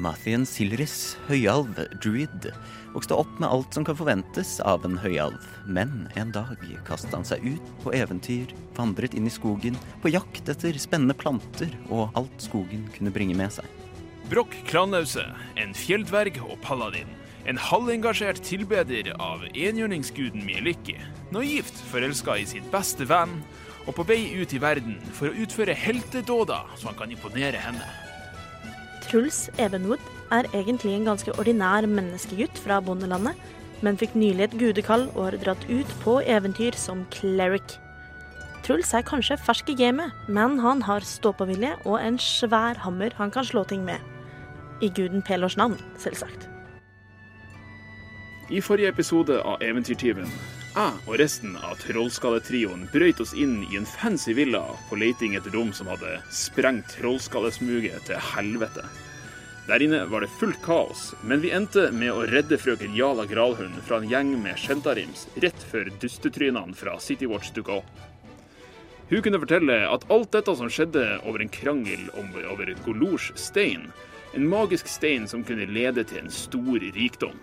Mathien Silris, høyalv, druid, vokste opp med alt som kan forventes av en høyalv. Men en dag kastet han seg ut på eventyr, vandret inn i skogen, på jakt etter spennende planter og alt skogen kunne bringe med seg. Brokk Kranause, en fjelldverg og paladin. En halvengasjert tilbeder av enhjørningsguden Mieliki. Naivt forelska i sin beste venn, og på vei ut i verden for å utføre heltedåder så han kan imponere henne. Truls Evenwood er egentlig en ganske ordinær menneskegutt fra bondelandet, men fikk nylig et gudekall og har dratt ut på eventyr som cleric. Truls er kanskje fersk i gamet, men han har ståpåvilje og en svær hammer han kan slå ting med. I guden Pelors navn, selvsagt. I forrige episode av Eventyrtyven, jeg og resten av Trollskalletrioen brøyt oss inn i en fancy villa på leiting etter rom som hadde sprengt trollskallesmuget til helvete. Der inne var det fullt kaos, men vi endte med å redde frøken Jala Gralhund fra en gjeng med skjentarims rett før dustetrynene fra Citywatch dukka opp. Hun kunne fortelle at alt dette som skjedde over en krangel om, over Golors stein, en magisk stein som kunne lede til en stor rikdom.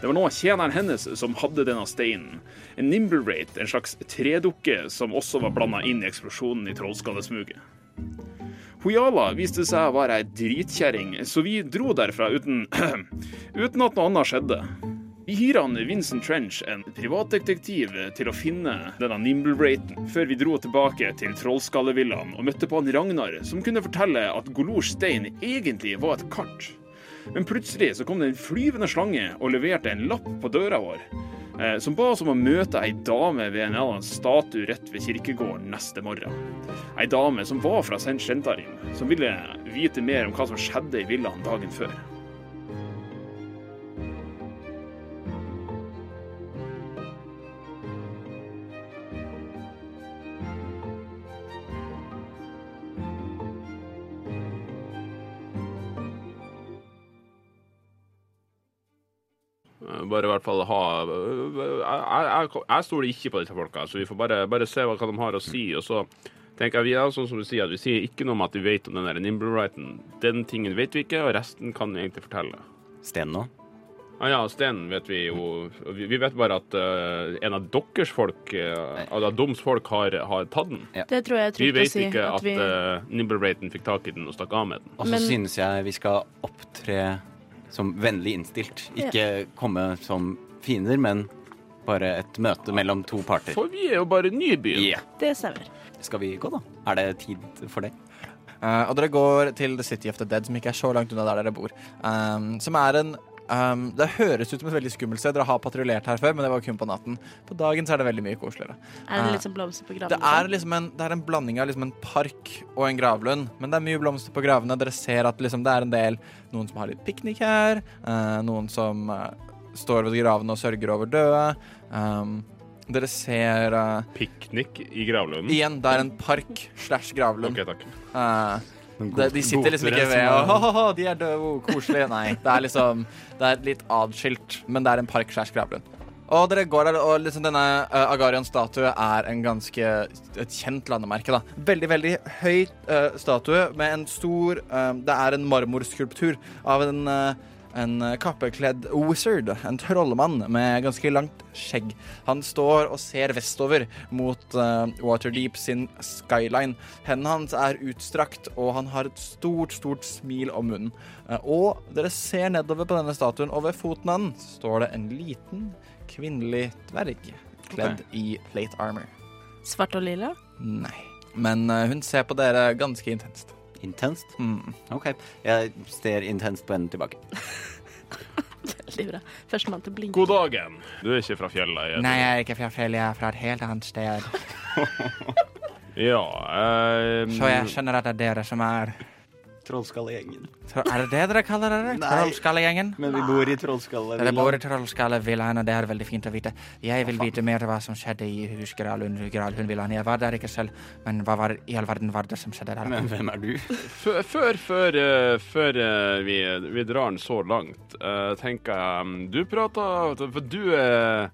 Det var nå tjeneren hennes som hadde denne steinen. En Nimblewraith, en slags tredukke som også var blanda inn i eksplosjonen i Trollskallesmuget. Hojala viste seg å være ei dritkjerring, så vi dro derfra uten uten at noe annet skjedde. Vi hyra Vincent Trench, en privatdetektiv, til å finne denne Nimblewraithen, før vi dro tilbake til Trollskallevillaen og møtte på han Ragnar, som kunne fortelle at Golors stein egentlig var et kart. Men plutselig så kom det en flyvende slange og leverte en lapp på døra vår. Eh, som ba oss om å møte ei dame ved en eller annen statue rett ved kirkegården neste morgen. Ei dame som var fra St. Shentarim, som ville vite mer om hva som skjedde i villaen dagen før. Bare i hvert fall ha Jeg, jeg, jeg stoler ikke på disse folka, så vi får bare, bare se hva de har å si. Og så tenker jeg vi er sånn som du sier, at vi sier ikke noe om at vi vet om den der Nimblewrighten. Den tingen vet vi ikke, og resten kan vi egentlig fortelle. Sten nå? Ah, ja, Sten vet vi jo Vi, vi vet bare at uh, en av deres folk, uh, altså Doms folk, har, har tatt den. Ja. Det tror jeg er Vi trygt å vet si. ikke at, vi... uh, Nimblewrighten fikk tak i den og stakk av med den. Og så Men- synes jeg vi skal opptre som vennlig innstilt. Ikke komme som fiender, men bare et møte mellom to parter. For vi er jo bare nybyen. Yeah. Det stemmer. Skal vi gå, da? Er det tid for det? Uh, og dere går til The City of the Dead, som ikke er så langt unna der dere bor. Um, som er en um, Det høres ut som et veldig skummelt sted. Dere har patruljert her før, men det var kun på natten. På dagen så er det veldig mye koseligere. Er det Eh, litt sånn blomster på gravene? Det er, liksom en, det er en blanding av liksom en park og en gravlund. Men det er mye blomster på gravene. Dere ser at liksom det er en del Noen som har litt piknik her. uh, noen som uh, står ved gravene og sørger over døde. Um, dere ser uh, Piknik i gravlunden. Igjen, det er en park slash gravlund. OK, takk. Eh, de, de sitter liksom ikke ved og «Hahaha, De er døde, oh, koselige. Nei. Det er liksom Det er litt adskilt, men det er en park slash gravlund. Og dere går der, og liksom denne uh, Agarion-statue er en ganske et kjent landemerke. da. Veldig, veldig høy uh, statue med en stor uh, Det er en marmorskulptur av en eh, en eh, kappekledd wizard, en trollmann med ganske langt skjegg. Han står og ser vestover mot uh, Waterdeep sin skyline. Hendene hans er utstrakt, og han har et stort, stort smil om munnen. Uh, og dere ser nedover på denne statuen, og ved foten av den står det en liten kvinnelig dverg kledd i plate armor. Svart og lilla? Nei. Men uh, hun ser på dere ganske intenst. Intenst? Mm. OK. Jeg ser intenst på henne tilbake. Veldig bra. Førstemann til å blinke. God dagen. Du er ikke fra fjellet? jeg Nei, jeg er ikke fra fjellet, jeg er fra et helt annet sted. Ja eh, Så jeg skjønner at det er dere som er Trollskallegjengen. Tro- Er det det dere kaller dere? Trollskallegjengen? Men vi bor i Trollskalle. Dere bor i Trollskallevillaen, og det er veldig fint å vite. Jeg vil vite mer hva som skjedde i hus Gralhund, Gralhundvillaen. Jeg var der ikke selv, men hva var i all verden var det som skjedde der? Men hvem er du? Før, før, før, eh, før eh, vi, vi drar den så langt, eh, tenker jeg mm, Du prater For du er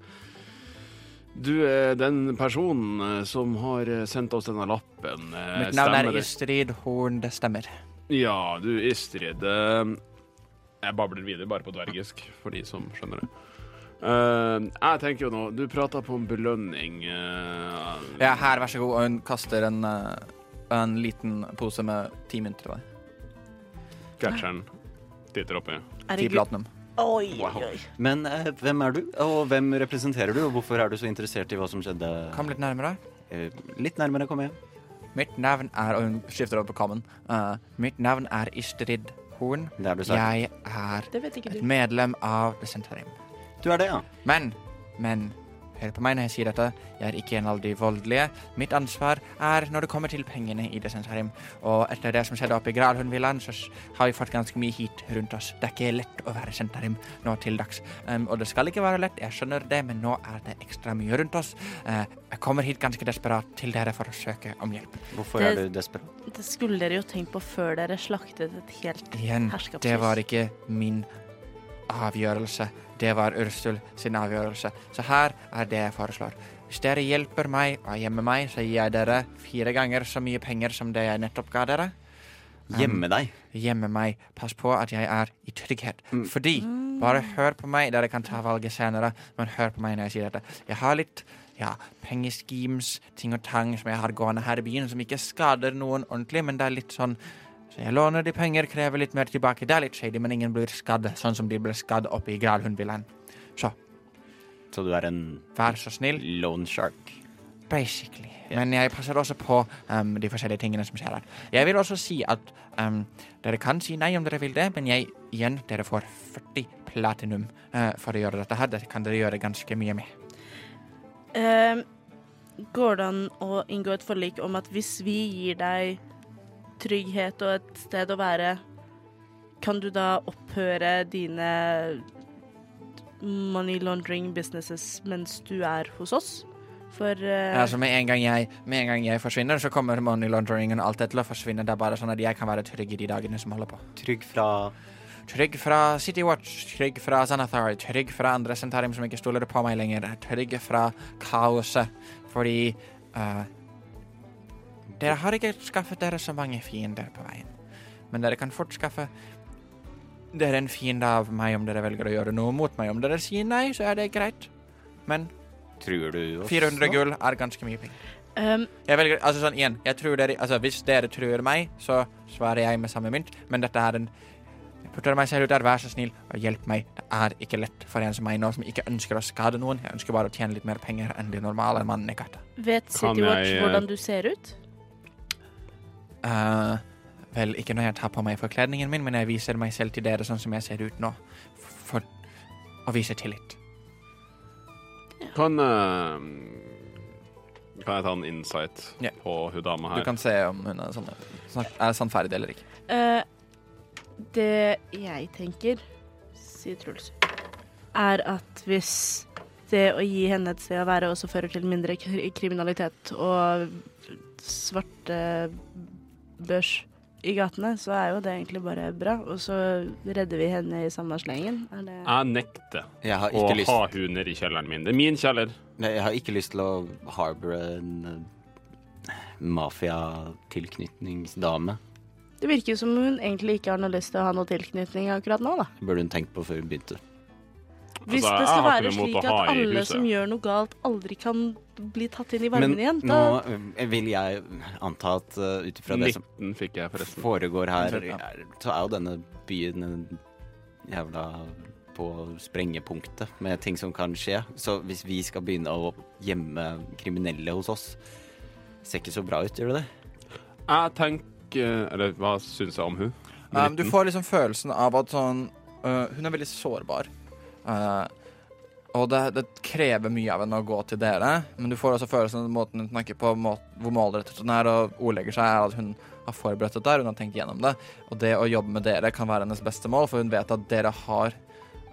Du er den personen som har sendt oss denne lappen. Mitt navn stemmer er Ystrid Istrid Horn, det stemmer. Ja, du Istrid. eh, Jeg babler videre bare på dvergisk, for de som skjønner det. Uh, jeg tenker jo nå Du prata på en belønning. Uh, ja, her, vær så god. Og hun kaster en, uh, en liten pose med ti mynter til deg. Catcheren titter oppi. Ti platinum. Oi, wow. oi. Men uh, hvem er du, og hvem representerer du, og hvorfor er du så interessert i hva som skjedde? Kom litt nærmere. litt nærmere, kom igjen. Mitt navn er Og hun skifter over på common. mitt navn er Istrid Horn. Det er du sagt. Jeg er et medlem av The Centarium. Du er det, ja. Men, men Hør på meg når jeg sier dette. Jeg er ikke en av de voldelige. Mitt ansvar er når det kommer til pengene i Desensharim. Og etter det som skjedde oppe i Gralhundvillaen, så har vi fått ganske mye hit rundt oss. Det er ikke lett å være Sentarim nå til dags. Um, og det skal ikke være lett, jeg skjønner det, men nå er det ekstra mye rundt oss. Uh, jeg kommer hit ganske desperat til dere for å søke om hjelp. Hvorfor det, er du desperat? Det skulle dere jo tenkt på før dere slaktet et helt Igjen, det var ikke min avgjørelse. Det var Urstul sin avgjørelse. Så her er det jeg foreslår. Hvis dere hjelper meg og gjemmer meg, så gir jeg dere fire ganger så mye penger som det jeg nettopp ga dere. Um, gjemme deg? Gjemme meg. Pass på at jeg er i trygghet. Mm. Fordi Bare hør på meg. Dere kan ta valget senere, men hør på meg når jeg sier dette. Jeg har litt ja, pengeschemes, ting og tang som jeg har gående her i byen, som ikke skader noen ordentlig, men det er litt sånn så jeg låner de penger, krever litt mer tilbake. Det er litt shady, men ingen blir skadd, sånn som de ble skadd oppe i Gralhundvillaen. Så. Så du er en Vær så snill. Lone shark? Basically. Yeah. Men jeg passer også på um, de forskjellige tingene som skjer her. Jeg vil også si at um, dere kan si nei om dere vil det, men jeg igjen, dere får 40 platinum uh, for å gjøre dette her. Det kan dere gjøre ganske mye med. Uh, går det an å inngå et forlik om at hvis vi gir deg trygghet og et sted å være, kan du da opphøre dine money laundering businesses mens du er hos oss? For uh, altså med en, jeg, med en, gang jeg, forsvinner, så kommer money launderingen og alt det til å forsvinne. Det er bare sånn at jeg kan være trygg i de dagene som holder på. Trygg fra Trygg fra City Watch, trygg fra Xanathar, trygg fra andre sentarium som ikke stoler på meg lenger, trygg fra kaoset. Fordi uh, dere har ikke skaffet dere så mange fiender på veien, men dere kan fort skaffe dere en fiende av meg om dere velger å gjøre noe mot meg. Om dere sier nei, så er det greit, men Tror du også? 400 gull er ganske mye penger. Um, jeg velger, altså sånn igjen, jeg tror dere, altså Hvis dere truer meg, så svarer jeg med samme mynt, men dette er en putter meg selv ut der, vær så snill og hjelp meg. Det er ikke lett for en som meg nå, som ikke ønsker å skade noen. Jeg ønsker bare å tjene litt mer penger enn de normale mannene i gata. Vet City Watch eh, hvordan du ser ut? Uh, vel, ikke når jeg tar på meg forkledningen min, men jeg viser meg selv til dere sånn som jeg ser ut nå. For å vise tillit. Kan uh, Kan jeg ta en insight yeah. på hun dama her? Du kan se om hun er, sånn, er sannferdig eller ikke. Uh, det jeg tenker, sier Truls, er at hvis det å gi henne et sted å være også fører til mindre kriminalitet og svarte børs i gatene, så er jo det egentlig bare bra. Og så redder vi henne i samme slengen. Det... Jeg nekter jeg å lyst... ha hunder i kjelleren min. Det er min kjeller. Nei, jeg har ikke lyst til å harbore en uh, mafiatilknytningsdame. Det virker som hun egentlig ikke har noe lyst til å ha noe tilknytning akkurat nå, da. Burde hun tenkt på før hun begynte. Hvis altså, det skal være slik at alle som gjør noe galt, aldri kan bli tatt inn i varmen Men igjen, da nå eh, vil jeg anta at uh, ut ifra det som foregår her, så er jo denne byen en jævla på sprengepunktet med ting som kan skje. Så hvis vi skal begynne å gjemme kriminelle hos oss, ser ikke så bra ut, gjør det det? Jeg tenker Eller hva syns jeg om hun? Um, du får liksom følelsen av at sånn uh, Hun er veldig sårbar. Uh, og det, det, krever mye av henne å gå til dere, men du får også følelsen av måten hun snakker på, måten, hvor målrettet hun er og ordlegger seg, er at hun har forberedt dette, hun har tenkt gjennom det. Og det å jobbe med dere kan være hennes beste mål, for hun vet at dere har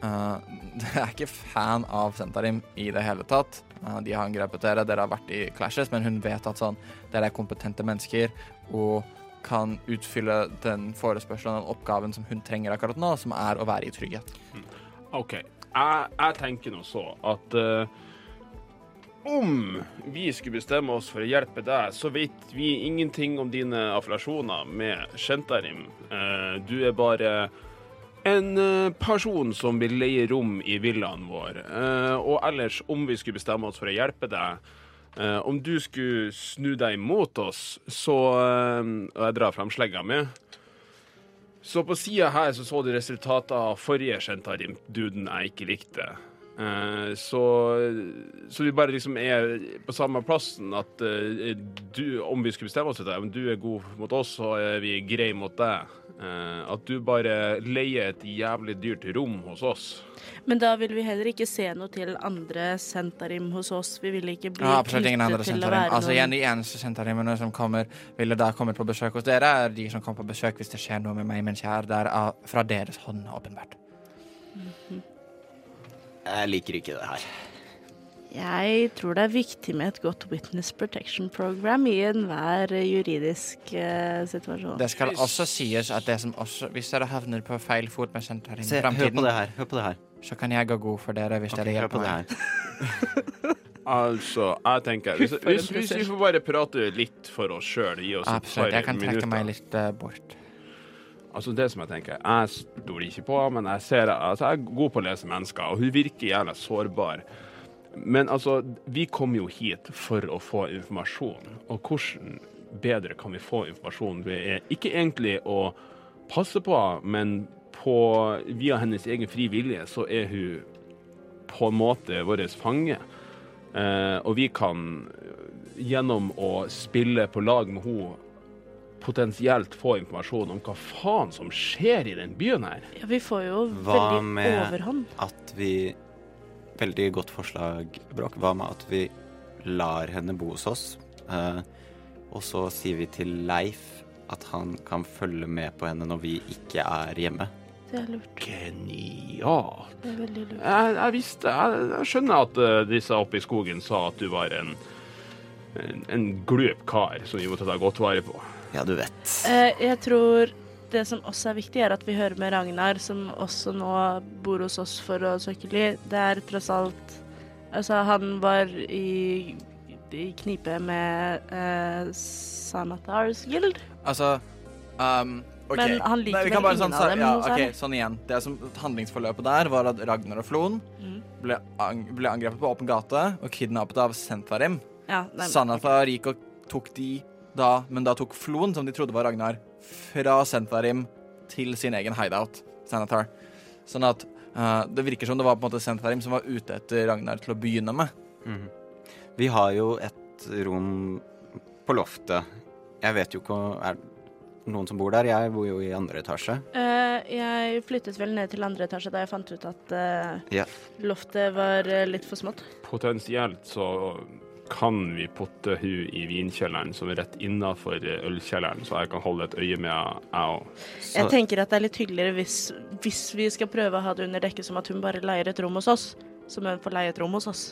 uh, Dere er ikke fan av Sentarim i det hele tatt. Uh, de har angrepet dere, dere har vært i clashes, men hun vet at sånn, dere er kompetente mennesker og kan utfylle den forespørselen og den oppgaven som hun trenger akkurat nå, som er å være i trygghet. OK jeg, jeg tenker nå så at uh, om vi skulle bestemme oss for å hjelpe deg, så vet vi ingenting om dine affiliasjoner med Shentarim. Uh, du er bare En eh, person som vil leie rom i villaen vår, Uh, og ellers om vi skulle bestemme oss for å hjelpe deg Uh, Om du skulle snu deg imot oss, så uh, Og jeg drar fram slegga mi. Så på sida her så, så du resultatet av forrige Shentarim-duden jeg ikke likte. Eh, så, så vi bare liksom er på samme plassen at eh, du, om vi skulle bestemme oss for det, om du er god mot oss, så er vi grei mot deg. Eh, at du bare leier et jævlig dyrt rom hos oss. Men da vil vi heller ikke se noe til andre sentarim hos oss. Vi vil ikke bli Ja, knyttet til å sentarim. noen Altså, igjen, de eneste sentarimene som kommer, ville da kommet på besøk hos dere, er de som kommer på besøk hvis det skjer noe med meg mens jeg er der, fra deres hånd, åpenbart. Jeg liker ikke det her. Jeg tror det er viktig med et godt witness protection program i enhver eh, juridisk eh, situasjon. Det skal også sies at det som også, hvis dere havner på feil fot med senteret i Se, hør på framtiden, det her. Hør på det her. så kan jeg gå god for dere hvis dere hør på hjelper det meg. her. Altså, jeg tenker Hvis, hvis, hvis vi får bare prate litt for oss sjøl, gi oss et Absolutt. par Jeg kan trekke minutter. meg litt eh, bort. Altså det som Jeg tenker, jeg stoler ikke på men jeg ser, altså jeg er god på å lese mennesker, og hun virker jævla sårbar. Men altså, vi kom jo hit for å få informasjon, og hvordan bedre kan vi få informasjon? Vi er ikke egentlig å passe på men på, via hennes egen fri vilje så er hun på en måte vår fange. Eh, og vi kan gjennom å spille på lag med henne potensielt få informasjon om hva faen som skjer i den byen her. Ja, vi får jo Hva veldig med- overhånd. At vi Veldig godt forslag, Bråk. Hva med at vi lar henne bo hos oss? eh, og så sier vi til Leif at han kan følge med på henne når vi ikke er hjemme. Det er lurt. Genialt. Det er veldig lurt. Jeg, jeg visste jeg, jeg skjønner at eh, disse oppe i skogen sa at du var en en, en glup kar som vi måtte ta godt vare på. Ja, du vet. Eh, jeg tror det som også er viktig, er at vi hører med Ragnar, som også nå bor hos oss for å søke ly. Det er tross alt Altså, han var i, i knipe med eh, Sanatars Guild. Altså um, OK. Men han liker Nei, vi kan vel bare ingen sånn, av dem ja, okay, ok. Sånn igjen. Det som Handlingsforløpet der var at Ragnar og Flon Mm. ble, ang ble angrepet på åpen gate og kidnappet av Sentharim. Ja, Sanathar gikk og tok de da, men da tok Floen, som de trodde var Ragnar, fra Sentharim til sin egen hideout, Sanatar. Sånn at uh, det virker som det var på en måte Sentharim som var ute etter Ragnar til å begynne med. Mm. Vi har jo et rom på loftet. Jeg vet jo ikke om Er det noen som bor der? Jeg bor jo i andre etasje. Uh, jeg flyttet vel ned til andre etasje da jeg fant ut at uh, yeah. loftet var eh, litt for smått. Potensielt så kan vi putte hun i vinkjelleren som er rett innafor ølkjelleren, så jeg kan holde et øye med henne, jeg òg. Jeg tenker at det er litt hyggeligere hvis, hvis vi skal prøve å ha det under dekke som at hun bare leier et rom hos oss. Som hun får leie et rom hos oss.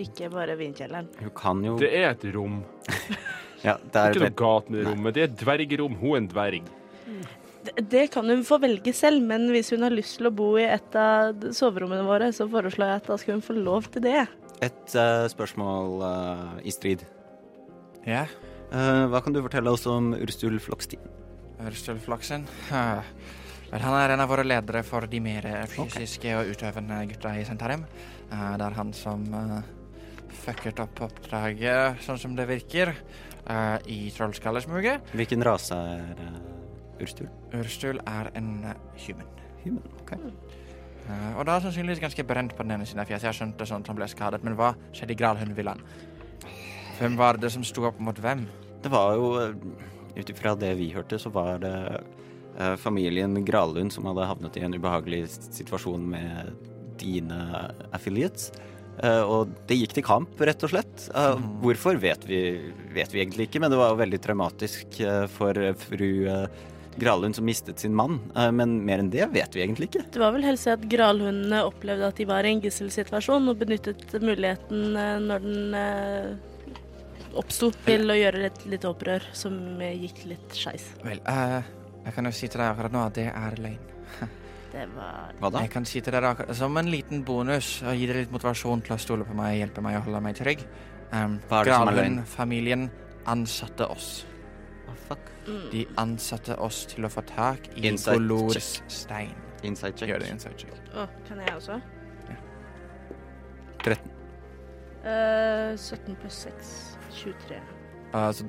Ikke bare vinkjelleren. hun kan jo Det er et rom. Ja, det er Ikke noe galt med det rommet. Det er et dvergerom. Hun er en dverg. Det, det kan hun få velge selv, men hvis hun har lyst til å bo i et av soverommene våre, så foreslår jeg at da skal hun få lov til det. Et uh, spørsmål uh, i strid. Ja, Uh, hva kan du fortelle oss om Urstul Flokstien? Urstul Floksen? Han er en av våre ledere for de mer fysiske og utøvende gutta i Sentharim. Eh, det er han som fucket opp oppdraget, sånn som det virker, i Trollskallesmuget. Hvilken rase er Urstul? Urstul er en human. Human. ok. Eh, og da sannsynligvis ganske brent på den ene siden av fjeset. Jeg skjønte sånn at han ble skadet, men hva skjedde i Gralhundvillaen? Hvem var det som sto opp mot hvem? Det var jo, eh, ut ifra det vi hørte, så var det eh, familien Gralund som hadde havnet i en ubehagelig situasjon med dine affiliates. Uh, og det gikk til kamp, rett og slett. Uh, mm. Hvorfor vet vi, vet vi egentlig ikke, men det var jo veldig traumatisk uh, for fru Gralund som mistet sin mann. Eh, men mer enn det vet vi egentlig ikke. Det var vel helst at gralhundene opplevde at de var i en gisselsituasjon, og benyttet muligheten eh, når den eh, oppsto, til å gjøre litt, lite opprør, som gikk litt skeis. Vel, uh, jeg kan jo si til deg akkurat nå at det er løgn. Det var Hva da? Jeg kan si til dere akkurat, som en liten bonus og gi dere litt motivasjon til å stole på meg og hjelpe meg å holde meg trygg. Um, Hva er det som er løgn? Gralhundfamilien ansatte oss. Fuck? mm. De ansatte oss til å få tak i Golors stein. Inside check. Gjør det inside check. Å, kan jeg også? Ja. 13. Uh, 17 pluss 6. 23. Uh, så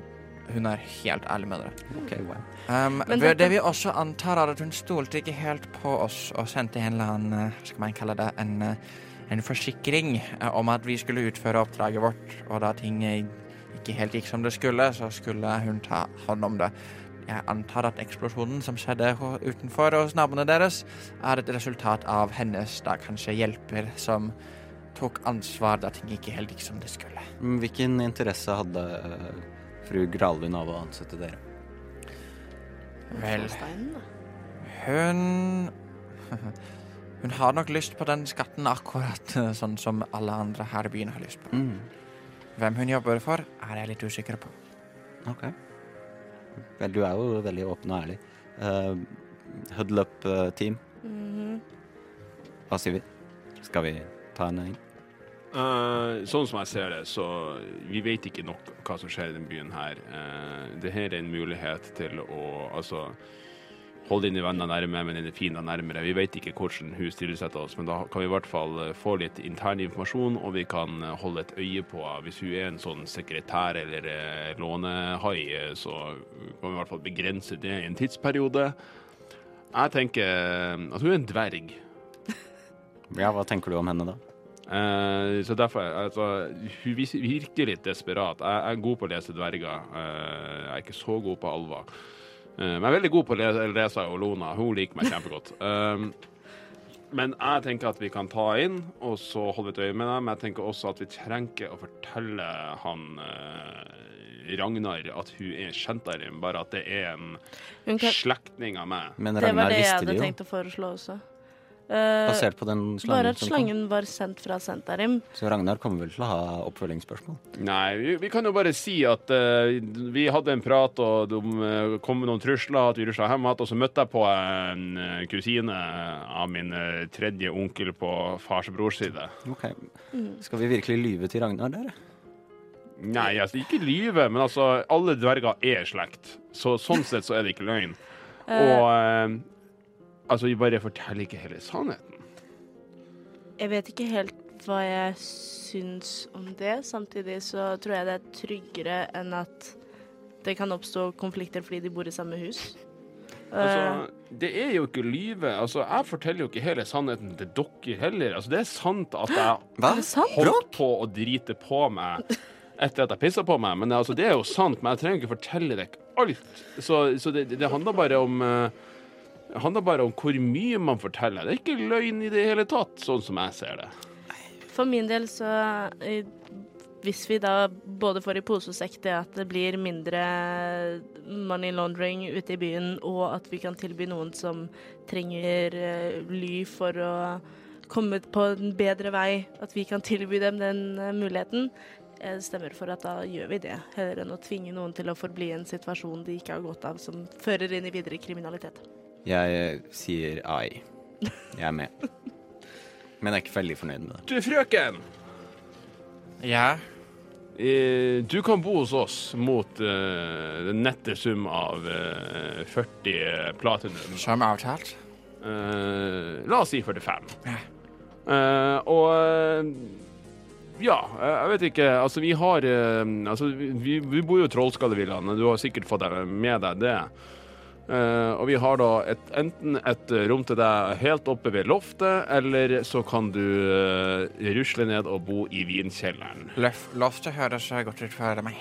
hun er helt ærlig med dere. Ok, wow. Um, Men det, dette- vi også antar er at hun stolte ikke helt på oss og sendte en eller annen eh, skal man kalle det, en, eh, en forsikring eh, om at vi skulle utføre oppdraget vårt, og da ting ikke helt gikk som det skulle, så skulle hun ta hånd om det. Jeg antar at eksplosjonen som skjedde utenfor hos naboene deres, er et resultat av hennes da kanskje hjelper som tok ansvar da ting ikke helt gikk som det skulle. Mm, Hvilken interesse hadde eh, fru Gralvin av å ansette dere? Vel, Hun Hun har nok lyst på den skatten akkurat eh, sånn som alle andre her i byen har lyst på. Mm. Hvem hun jobber for, er jeg litt usikker på. Ok. Vel, du er jo veldig åpen og ærlig. Uh, huddle up-team, Mhm. hva sier vi? Skal vi ta henne inn? Uh, sånn som jeg ser det, så vi vet ikke nok hva som skjer i den byen her. Uh, det her er en mulighet til å altså holde dine venner nærme, men dine fiender nærmere. Vi vet ikke hvordan hun til oss, men da kan vi i hvert fall eh, få litt intern informasjon, og vi kan eh, holde et øye på henne. Hvis hun er en sånn sekretær eller eh, lånehai, eh, så kan vi i hvert fall begrense det i en tidsperiode. Jeg tenker at hun er en dverg. Ja, hva tenker du om henne da? Eh, så derfor, altså, Hun virker litt desperat. Jeg, jeg er god på å lese dverger. Eh, jeg er ikke så god på alver. Eh, men jeg er veldig god på å lese, lese Olona. Hun liker meg kjempegodt. Um, men jeg tenker at vi kan ta inn, og så holde et øye med dem. Jeg tenker også at vi trenger ikke å fortelle han eh, Ragnar at hun er Kjentarim, bare at det er en kan, slektning av meg. Men det var det jeg hadde tenkt å foreslå også. Eh, basert på den bare at slangen var sendt fra Sentarim. Så Ragnar kommer vel til å ha oppfølgingsspørsmål? Nei, vi, vi kan jo bare si at uh, vi hadde en prat, og de eh, kom med noen trusler, at vi rusla hjem igjen, og så møtte jeg på en kusine av min tredje onkel på fars brors side. Ok. Skal vi virkelig lyve til Ragnar, der? Nei, altså ikke lyve, men altså, alle dverger er slekt, så sånn sett så er det ikke løgn. Og eh, altså, vi bare forteller ikke hele sannheten. Jeg vet ikke helt hva jeg syns om det. Samtidig så tror jeg det er tryggere enn at det kan oppstå konflikter fordi de bor i samme hus. Eh, Altså, det er jo ikke lyve. Altså, jeg forteller jo ikke hele sannheten til dere heller. Altså, det er sant at jeg Hva? sant? holdt på å drite på meg etter at jeg pissa på meg. Men altså, det er jo sant, men jeg trenger ikke fortelle dere alt. Så, så det, det handler bare om eh, det handler bare om hvor mye man forteller. Det er ikke løgn i det hele tatt, sånn som jeg ser det. For min del så eh, Hvis vi da både får i pose og sekk det at det blir mindre money laundering ute i byen, og at vi kan tilby noen som trenger eh, ly for å komme på en bedre vei, at vi kan tilby dem den eh, muligheten, jeg stemmer for at da gjør vi det, heller enn å tvinge noen til å forbli i en situasjon de ikke har godt av, som fører inn i videre kriminalitet. Jeg eh, sier ai. Jeg er med. Men jeg er ikke veldig fornøyd med det. Du, frøken! Ja, Eh, Du kan bo hos oss mot eh, den nette sum av eh, 40 platinum. som avtalt. Eh, la oss si 45. Ja. Eh, og eh, ja, eh, jeg vet ikke. Altså, vi har eh, Altså, vi, vi bor jo i Trollskallevillaen. Du har sikkert fått deg med deg det. Eh, og vi har da et, enten et rom til deg helt oppe ved loftet, eller så kan du uh, rusle ned og bo i vinkjelleren. Løf, loftet høres godt ut for meg.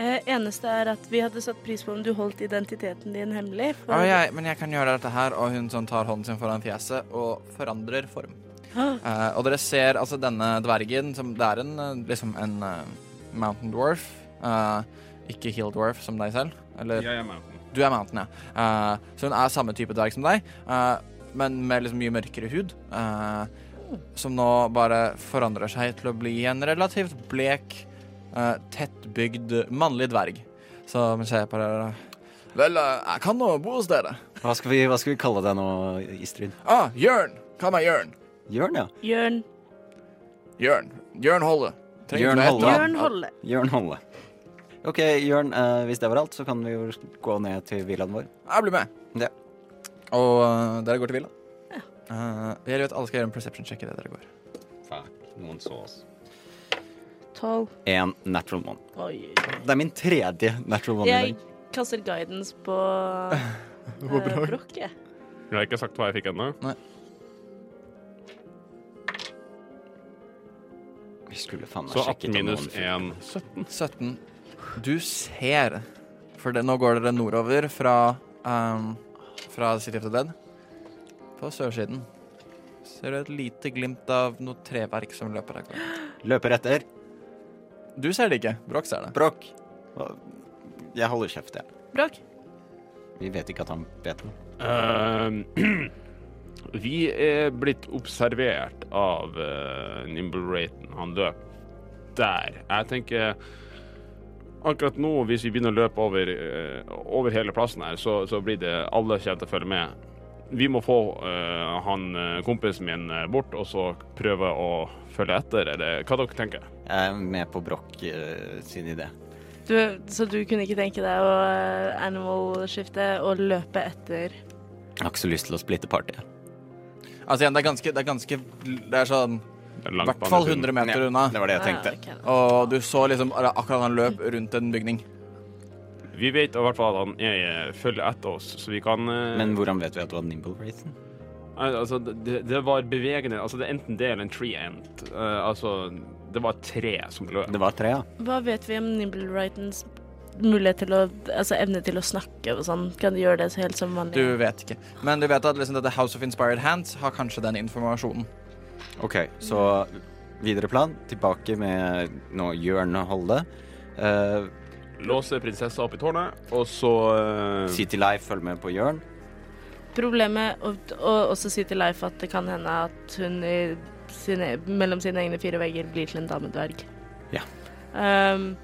Eh, eneste er at vi hadde satt pris på om du holdt identiteten din hemmelig. Å, jeg, men jeg kan gjøre dette her, og hun sånn tar hånden sin foran fjeset og forandrer form. Eh, og dere ser altså denne dvergen, som det er en liksom en mountain dwarf. eh, ikke hill dwarf som deg selv. Eller Jeg er med. Du er mountain, ja. Eh, så hun er samme type dverg som deg, eh, men med liksom mye mørkere hud. eh, som nå bare forandrer seg til å bli en relativt blek, uh, tettbygd mannlig dverg. Så vi ser på dere Vel, jeg kan nå bo hos dere. Hva skal vi, hva skal vi kalle deg nå, Istrid? Ah, Jørn. Kall meg Jørn. Jørn, ja. Jørn, Jørn. Jørn Holle. Jørn Holle. Jørn Holle. Jørn Holle. OK, Jørn. eh, hvis det var alt, så kan vi jo gå ned til villaen vår. Jeg blir med. Ja. Og eh, dere går til villa? Uh, jeg vil at alle skal gjøre en perception check idet dere går. Fuck, noen så oss. Tolv. En natural one. Oi. Det er min tredje natural one i Jeg dag. kaster guidance på uh, Brokk, jeg. Jeg har ikke sagt hva jeg fikk ennå. Vi skulle faen meg Så sjekket 18 om minus noen 1 17. 17. Du ser For det, nå går dere nordover fra um, Fra City of the Dead. På sørsiden ser du et lite glimt av noe treverk som løper akkurat. Løper etter. Du ser det ikke. Broch ser det. Brokk. Jeg holder kjeft, jeg. Brokk. Vi vet ikke at han vet noe. Uh, vi er blitt observert av uh, Nimble Raton. Han løp der. Jeg tenker Akkurat nå, hvis vi begynner å løpe over, eh, over hele plassen her, så, så blir det alle kommer til å følge med. Vi må få uh, han eh, kompisen min bort, og så prøve å følge etter, eller hva dere tenker? Jeg er med på Brokk eh, sin idé. Du, så du kunne ikke tenke deg å animal-skifte og løpe etter Jeg har ikke så lyst til å splitte partiet. Altså igjen, det er ganske Det er, ganske, det er sånn i hvert fall 100 meter unna. Det var det jeg tenkte. Og du så liksom akkurat han løp rundt en bygning. Vi vet i hvert fall at han er, følger etter oss, så vi kan eh, Men hvordan vet vi at det var Nimble Racen? Al- Altså, det, det var bevegende Altså, det er enten det eller en tree end. Uh, altså, det var et tre som løp. Det var tre, ja. Hva vet vi om Nimble-Rightons mulighet til å Altså evne til å snakke og sånn? Kan de gjøre det helt som vanlig? Du vet ikke. Men du vet at liksom dette House of Inspired Hands har kanskje den informasjonen. OK, så videre plan. Tilbake med noe hjørneholde. Uh, Låse prinsessa opp i tårnet, og så Si City Life følger med på Jørn. Problemet og, og også si til Leif at det kan hende at hun i sine, mellom sine egne fire vegger blir til en damedverg. Ja. Um,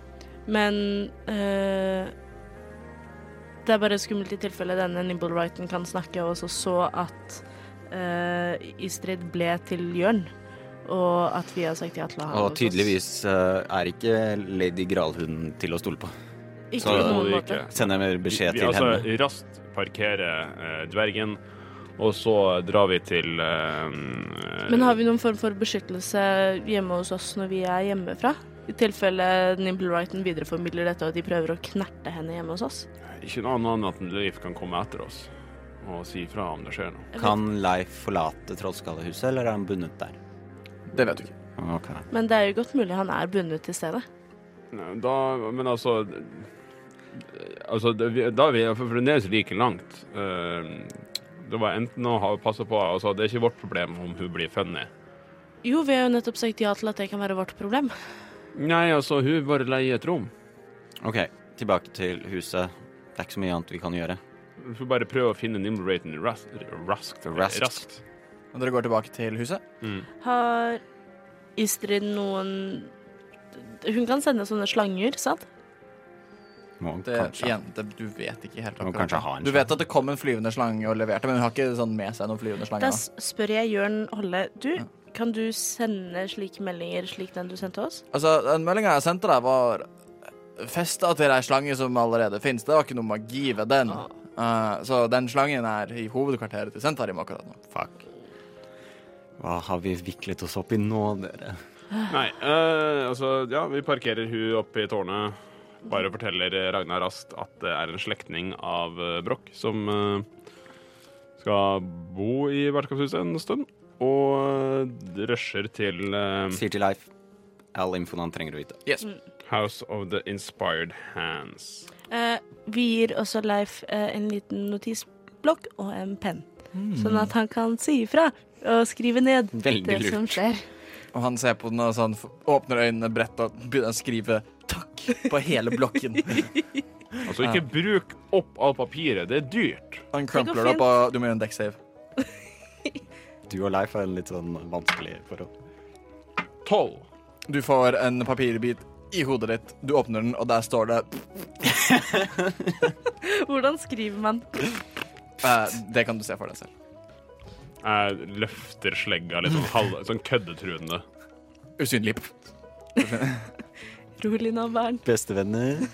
men uh, det er bare skummelt i tilfelle denne Nimble Wrighten kan snakke, og så så at uh, Istrid ble til Jørn, og at vi har sagt ja til å ha henne Og tydeligvis uh, er ikke Lady Gralhund til å stole på. Ikke så- på noen måte. ikke. Sender jeg beskjed vi til altså henne. raskt parkere uh, dvergen, og så drar vi til uh, Men har vi noen form for beskyttelse hjemme hos oss når vi er hjemmefra? I tilfelle Nimble Wrighton videreformidler dette, og de prøver å knerte henne hjemme hos oss? Ikke noe annet enn at Leif kan komme etter oss og si fra om det skjer noe. Kan Leif forlate Trollskallehuset, eller er han bundet der? Det vet du ikke. Okay. Men det er jo godt mulig han er bundet til stedet. Da, men altså Altså, da er vi fremdeles like langt. Eh, det var enten å passe på altså, Det er ikke vårt problem om hun blir funnet. Jo, vi har jo nettopp sagt ja til at det kan være vårt problem. Nei, altså, hun bare leier et rom. OK, tilbake til huset. Det er ikke så mye annet vi kan gjøre. Vi får bare prøve å finne Nimble Raten ras raskt. Raskt. raskt. Og dere går tilbake til huset. Mm. Har Istrid noen Hun kan sende sånne slanger, sant? Må Det, kanskje. igjen, det, du vet ikke helt Må akkurat. kanskje ha en Du vet at det kom en flyvende slange og leverte, men hun har ikke sånn med seg noen flyvende Da slanger. s- spør jeg Jørn Holle. Du, kan du sende slike meldinger slik den du sendte oss? Altså, Den meldinga jeg sendte deg, var festa til ei slange som allerede fins. Det var ikke noe magi ved den. Ah. Eh, så den slangen er i hovedkvarteret til Sentarim akkurat nå. Fuck. Hva har vi viklet oss opp i nå, dere? Nei, uh, altså, ja, vi parkerer hun oppe i tårnet. Bare forteller Ragnar raskt at det er en slektning av uh, Broch som skal bo i vertskapshuset en stund. Og uh, rusher til Sier til Leif all infoen han trenger å vite. Yes. House of the Inspired Hands. Eh, vi gir også Leif eh, en liten notisblokk og en penn, sånn at han kan si ifra og skrive ned Veldig det lurt. som skjer. Og han ser på den og sånn, åpner øynene bredt og begynner å skrive 'takk' på hele blokken. Altså, ikke bruk opp all papiret. Det er dyrt. Han crumpler det opp, og du må gjøre en dekksave. Du og Leif har en litt sånn vanskelig forhold. Tolv. Du får en papirbit i hodet ditt, du åpner den, og der står det Hvordan skriver man? eh, Det kan du se for deg selv. Jeg løfter slegga litt sånn, halv, sånn køddetruende. Usynlig. Rolig nå, barn. Bestevenner?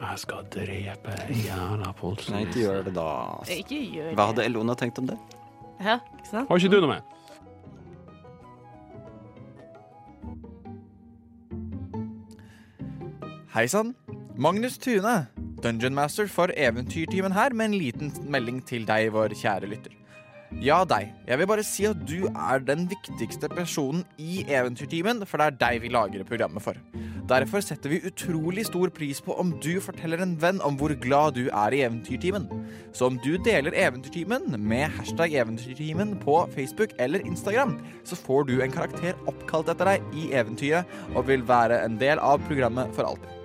Jeg skal drepe Jana Polsen. Nei, ikke gjør det, da. Ikke gjør Hva hadde. Elona tenkt om det? Ja, ikke sant? Har ikke du noe med? Hei sann. Magnus Tune, Dungeon Master for Eventyrtimen her, med en liten melding til deg, vår kjære lytter. Ja, deg. Jeg vil bare si at du er den viktigste personen i Eventyrtimen, for det er deg vi lager programmet for. Derfor setter vi utrolig stor pris på om du forteller en venn om hvor glad du er i Eventyrtimen. Så om du deler Eventyrtimen med hashtag Eventyrtimen på Facebook eller Instagram, så får du en karakter oppkalt etter deg i eventyret og vil være en del av programmet for alltid.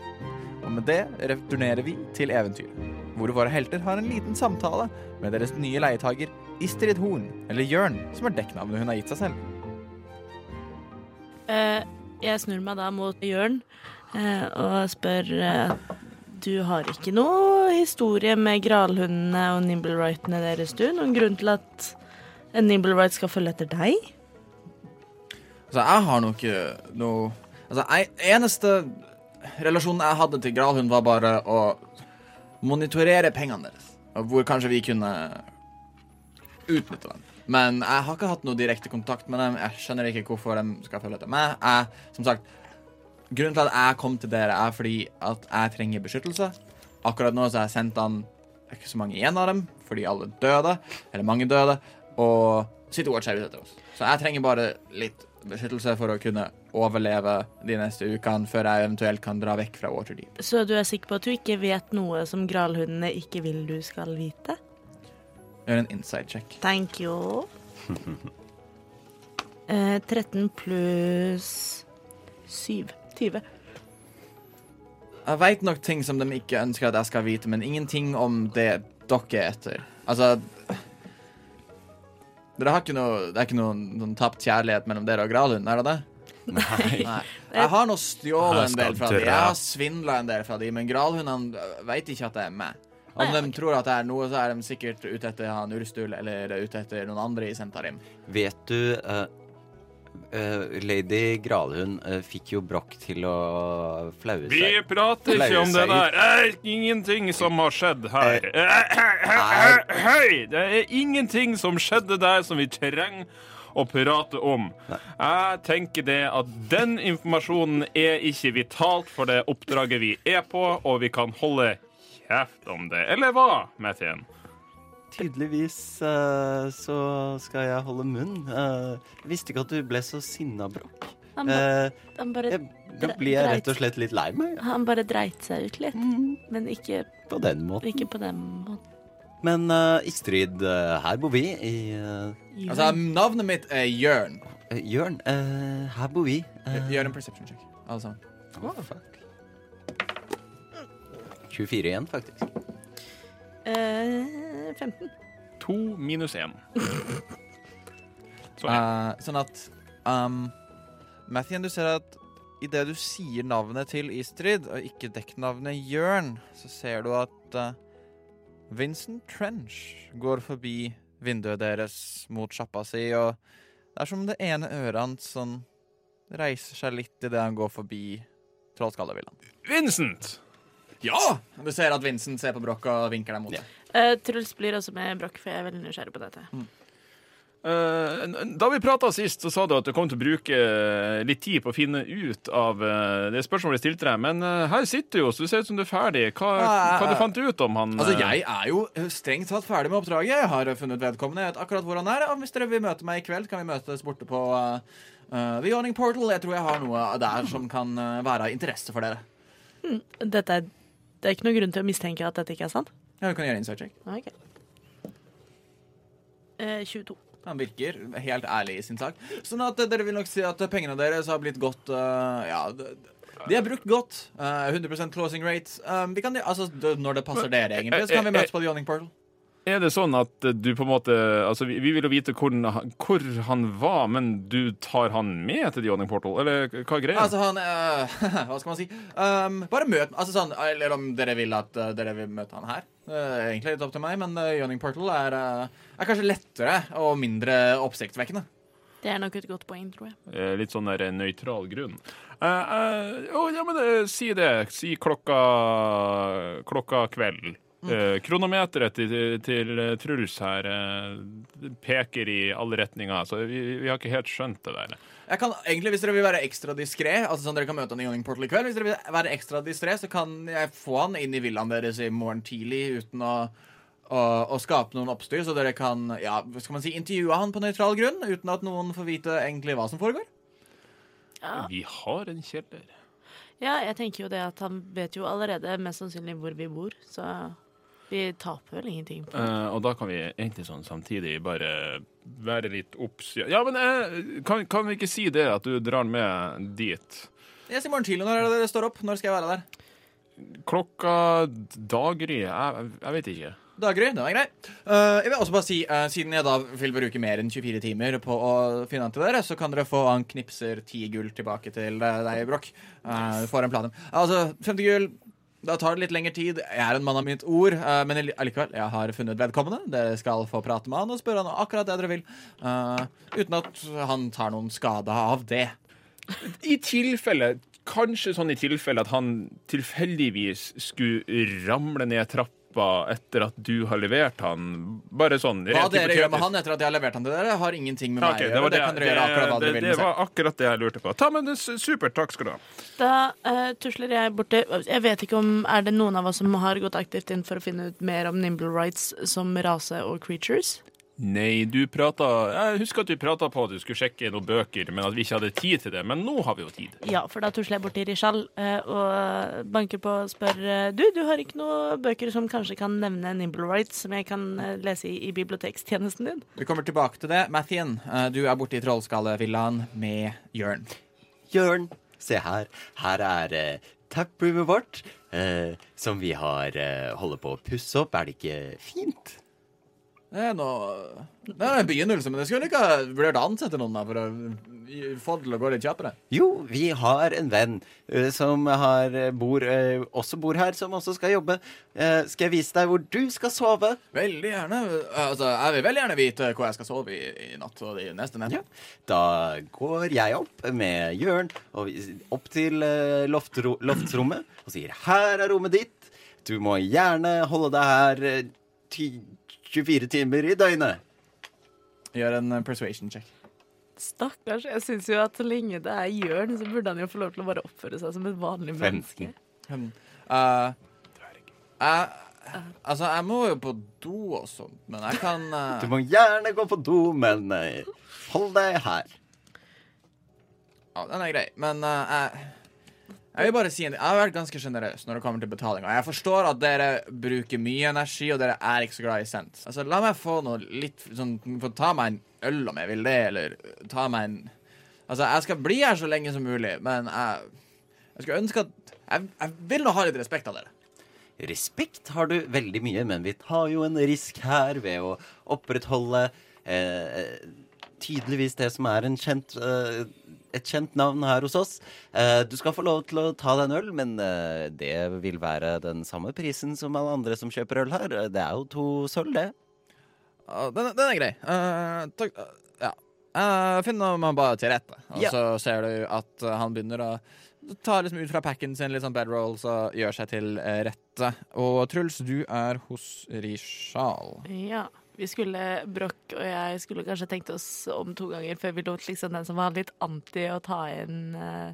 Og med det returnerer vi til eventyret, hvor våre helter har en liten samtale med deres nye leietager Istrid Horn, eller Jørn, som er dekknavnet hun har gitt seg selv. Eh, jeg snur meg da mot Jørn eh, og spør eh, Du har ikke noe historie med gralhundene og nimblewrightene deres, du? Noen grunn til at en nimblewright skal følge etter deg? Altså, jeg har nok noe Altså, jeg, eneste relasjonen jeg hadde til Gralhund, var bare å monitorere pengene deres. Og hvor kanskje vi kunne utnytte dem. Men jeg har ikke hatt noe direkte kontakt med dem. Jeg skjønner ikke hvorfor de skal følge etter meg. Jeg, som sagt, Grunnen til at jeg kom til dere, er fordi at jeg trenger beskyttelse. Akkurat nå så har jeg sendt han ikke så mange igjen av dem, fordi alle døde, eller mange døde, og City Watch er ute etter oss. Så jeg trenger bare litt beskyttelse for å kunne overleve de neste ukene før jeg eventuelt kan dra vekk fra Waterdeep. Så du er sikker på at du ikke vet noe som gralhundene ikke vil du skal vite? Gjør en inside check. Thank you. Eh, 13 pluss 7. 20. Jeg veit nok ting som de ikke ønsker at jeg skal vite, men ingenting om det dere er etter. Altså Dere har ikke noe Det er ikke noen, noen tapt kjærlighet mellom dere og Gralhund, er det det? Nei. Nei. Jeg har nå stjålet en del fra dem. Jeg har svindla en del fra dem, men Gralhundene veit ikke at det er meg. Om de tror at det er noe, så er de sikkert ute etter han Urstul eller ute etter noen andre i Sentarim. Vet du uh, uh, Lady Gralhund uh, fikk jo Broch til å flaue seg Vi prater ikke om det der. Det er ingenting som har skjedd her. Hei! Det er ingenting som skjedde der som vi trenger å prate om. Jeg tenker det at den informasjonen er ikke vitalt for det oppdraget vi er på, og vi kan holde kjeft om det. Eller hva, Mathien? Tydeligvis uh, så skal jeg holde munn. Uh, jeg visste ikke at du ble så sinna, Broch. Han, ba, Eh, han, bare, jeg, nå blir jeg rett og slett litt lei meg. ja. han bare dreit seg ut litt. Men ikke, På den måten. ikke på den måten. Men uh, Istrid, uh, her bor vi i uh, Altså, navnet mitt er Jørn. Jørn, uh, her bor vi. Uh, Gjør en perception check, alle sammen. Oh, fuck. 24 igjen, faktisk. Eh, 15. To minus én. Sorry. Eh, sånn at um, Mathien, du ser at idet du sier navnet til Istrid, og ikke dekknavnet Jørn, så ser du at eh, Vincent Trench går forbi vinduet deres mot sjappa si, og det er som det ene øret hans sånn reiser seg litt idet han går forbi Trollskallevillaen. Vincent! Ja! Du ser at Vincent ser på Broch og vinker deg mot deg. Uh, Truls blir også med Broch, for jeg er veldig nysgjerrig på dette. Eh, da vi prata sist, så sa du at du kom til å bruke litt tid på å finne ut av eh, det spørsmålet jeg stilte deg, men eh, her sitter du jo, så du ser ut som du er ferdig. Hva, hva du fant du ut om han? Altså, eh, Jeg er jo strengt tatt ferdig med oppdraget. Jeg har funnet vedkommende. Jeg vet akkurat hvor han er. Og hvis dere vil møte meg i kveld, kan vi møtes borte på uh, The Yawning Portal. Jeg tror jeg har noe der som kan være av interesse for dere. Dette er, det er ikke noen grunn til å mistenke at dette ikke er sant? Ja, vi kan gjøre insight check. Ok. Eh, 22. Han virker helt ærlig i sin sak. Sånn at uh, dere vil nok si at uh, pengene deres har blitt godt uh, Ja, de, er brukt godt. Uh, 100% closing rate. Um, vi kan, altså, når det passer dere, egentlig, så kan vi møtes på The Yawning Portal. Er det sånn at eh, du på en måte Altså, vi, vi vil jo vite hvor, han- hvor han var, men du tar han med til The Yawning Portal? Eller hva er greia? Altså, han uh, Hva skal man si? Um, bare møt Altså sånn Eller om dere vil at dere vil møte han her. Uh, egentlig litt opp til meg, men uh, Yawning Portal er, uh, er kanskje lettere og mindre oppsiktsvekkende. Det er nok et godt poeng, tror jeg. Eh, Litt sånn der eh, nøytral grunn. Eh, eh, oh, ja, men eh, si det. Si klokka Klokka kveld. Uh, kronometeret til, til, Truls her uh, peker i alle retninger, så vi, vi, har ikke helt skjønt det der. Jeg kan egentlig, Hvis dere vil være ekstra diskré, altså sånn dere kan møte han i Young Portal i kveld, hvis dere vil være ekstra distré, så kan jeg få han inn i villaen deres i morgen tidlig uten å, å, å skape noen oppstyr, så dere kan ja, skal man si, intervjue han på nøytral grunn uten at noen får vite egentlig hva som foregår. Ja. Vi har en kjeller. Ja, jeg tenker jo det at han vet jo allerede mest sannsynlig hvor vi bor, så vi taper vel ingenting på det. Uh, og da kan vi egentlig sånn samtidig bare være litt obs Ja, men uh, kan, kan, vi ikke si det, at du drar med dit? Yes, i morgen tidlig. Når er det dere står opp? Når skal jeg være der? Klokka daggry. Jeg, jeg vet ikke. Daggry, den er grei. Uh, jeg vil også bare si, uh, Siden jeg da vil bruke mer enn 24 timer på å finne han til dere, så kan dere få han knipser ti gull tilbake til deg, Brokk. Uh, du får en plan. Altså, 50 gull da tar det litt lengre tid. Jeg er en mann av mitt ord, uh, men allikevel, jeg har funnet vedkommende. Dere skal få prate med han og spørre han akkurat det dere vil. Uh, uten at han tar noen skade av det. I tilfelle Kanskje sånn i tilfelle at han tilfeldigvis skulle ramle ned trappa etterpå, etter at du har levert han? Bare sånn Hva dere gjør med han etter at jeg har levert han til dere, har ingenting med meg å gjøre. Det, det, kan dere gjøre akkurat hva dere vil. Det var akkurat det jeg lurte på. Ta med det Supert. Takk skal du ha. Da uh, tusler jeg borti Jeg vet ikke om Er det noen av oss som har gått aktivt inn for å finne ut mer om Nimble Rights som rase og creatures? Nei, du prata Jeg husker at du prata på at du skulle sjekke noen bøker, men at vi ikke hadde tid til det. Men nå har vi jo tid. Ja, for da tusler jeg bort til Rishal eh, og banker på og spør eh, Du, du har ikke noen bøker som kanskje kan nevne Nimble Rights, som jeg kan eh, lese i, i bibliotekstjenesten din? Vi kommer tilbake til det. Mathien, du er borte i Trollskallevillaen med Jørn. Jørn, se her. Her er uh, taproomet vårt, uh, som vi har uh, holder på å pusse opp. Er det ikke fint? Det er noe Det er en begynnelse, men det skulle ikke ha vurdert å ansette noen for å få det til å gå litt kjappere. Jo, vi har en venn uh, som har, bor, uh, også bor her, som også skal jobbe. Uh, skal jeg vise deg hvor du skal sove? Veldig gjerne. Altså, jeg vil veldig gjerne vite hvor jeg skal sove i, i natt og de neste nettene. Ja. Da går jeg opp med Jørn opp til loftro, loftsrommet og sier 'her er rommet ditt'. Du må gjerne holde deg her. Ty 24 timer i døgnet. Gjør en eh, persuasion check. Stakkars. Jeg syns jo at så lenge det er Jørn, så burde han jo få lov til å bare oppføre seg som et vanlig menneske. Um, uh, uh, altså, jeg må jo på do og sånt, men jeg kan uh... Du må gjerne gå på do, men hold deg her. Ja, den er grei, men jeg jeg vil bare si en, jeg har vært ganske sjenerøs når det kommer til betalinga. Jeg forstår at dere bruker mye energi, og dere er ikke så glad i cent. Altså, la meg få noe litt sånn Få ta meg en øl om jeg vil det, eller ta meg en Altså, jeg skal bli her så lenge som mulig, men jeg, jeg skulle ønske at jeg, jeg vil nå ha litt respekt av dere. Respekt har du veldig mye, men vi tar jo en risk her ved å opprettholde eh, tydeligvis det som er en kjent eh, et kjent navn her hos oss. Eh, du skal få lov til å ta deg en øl, men eh, det vil være den samme prisen som alle andre som kjøper øl her. Det er jo to sølv, det. Den, den, er grei. Uh, takk. Ja. Uh, finner man bare til rette, og ja. så ser du at han begynner å ta liksom ut fra packen sin litt sånn bedrolls og gjør seg til rette. Og Truls, du er hos Rishal. Ja. Vi skulle, Broch og jeg skulle kanskje tenkt oss om to ganger før vi lot liksom den som var litt anti å ta inn uh,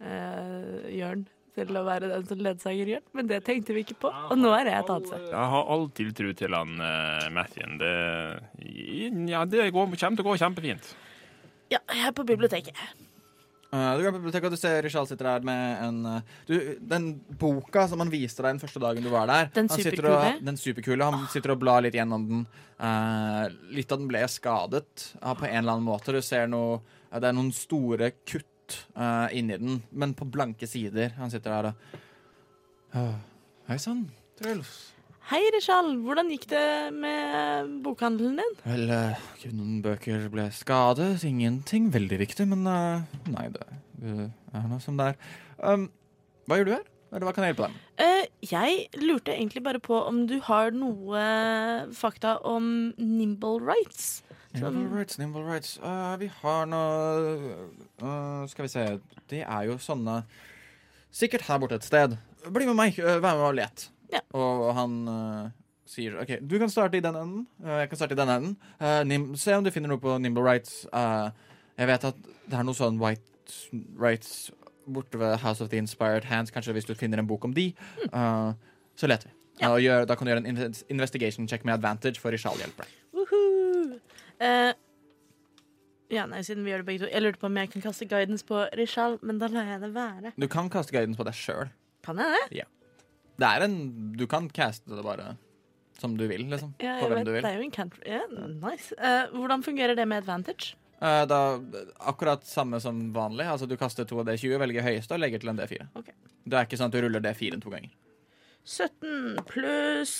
uh, Jørn til å være den som ledsager Jørn, men det tenkte vi ikke på. Og nå er det et annet sted. Jeg har all tiltro til han uh, Mathien. Det, ja, det går, kommer til å gå kjempefint. Ja, jeg er på biblioteket. Uh, du kan biblioteket, du ser Richard sitter der med en uh, du, Den boka som han viste deg den første dagen du var der Den superkule? Den superkule. Han sitter og blar litt gjennom den. Uh, litt av den ble skadet på en eller annen måte. Du ser noe Det er noen store kutt inni den, men på blanke sider. Han sitter der og Hei sann, Truls. Hei, Rishal. Hvordan gikk det med bokhandelen din? Vel, uh, noen bøker ble skadet. Ingenting veldig viktig, men uh, nei, det uh, er noe som det er. Um, hva gjør du her? Eller hva kan jeg hjelpe deg med? Uh, jeg lurte egentlig bare på om du har noe fakta om Nimble Rights. Nimble Rights, Nimble Rights Vi har noe Skal vi se Det er jo sånne Sikkert her borte et sted. Bli med meg. Vær med og let. Ja. Og han uh, sier OK, du kan starte i den enden. uh, jeg kan starte i den enden. Uh, nim se om du finner noe på Nimble Rights. Jeg vet at det er noe sånn White Rights borte ved House of the Inspired Hands. Kanskje hvis du finner en bok om de. eh, så leter vi. Ja. Gjør, da kan du gjøre en inves- investigation check med advantage, for Rishal hjelper deg. Eh, ja, nei, siden vi gjør det begge to. Jeg lurte på om jeg kan kaste guidance på Rishal, men da lar jeg det være. Du kan kaste guidance på deg sjøl. Kan jeg det? Det er en Du kan caste det bare som du vil, liksom. Ja, på hvem vet, du vil. det er jo en country. Ja, nice. Uh, hvordan fungerer det med advantage? Uh, da, akkurat samme som vanlig. Altså Du kaster to av D20, velger høyeste og legger til en D4. Okay. Det er ikke sånn at du ruller D4 to ganger. 17 pluss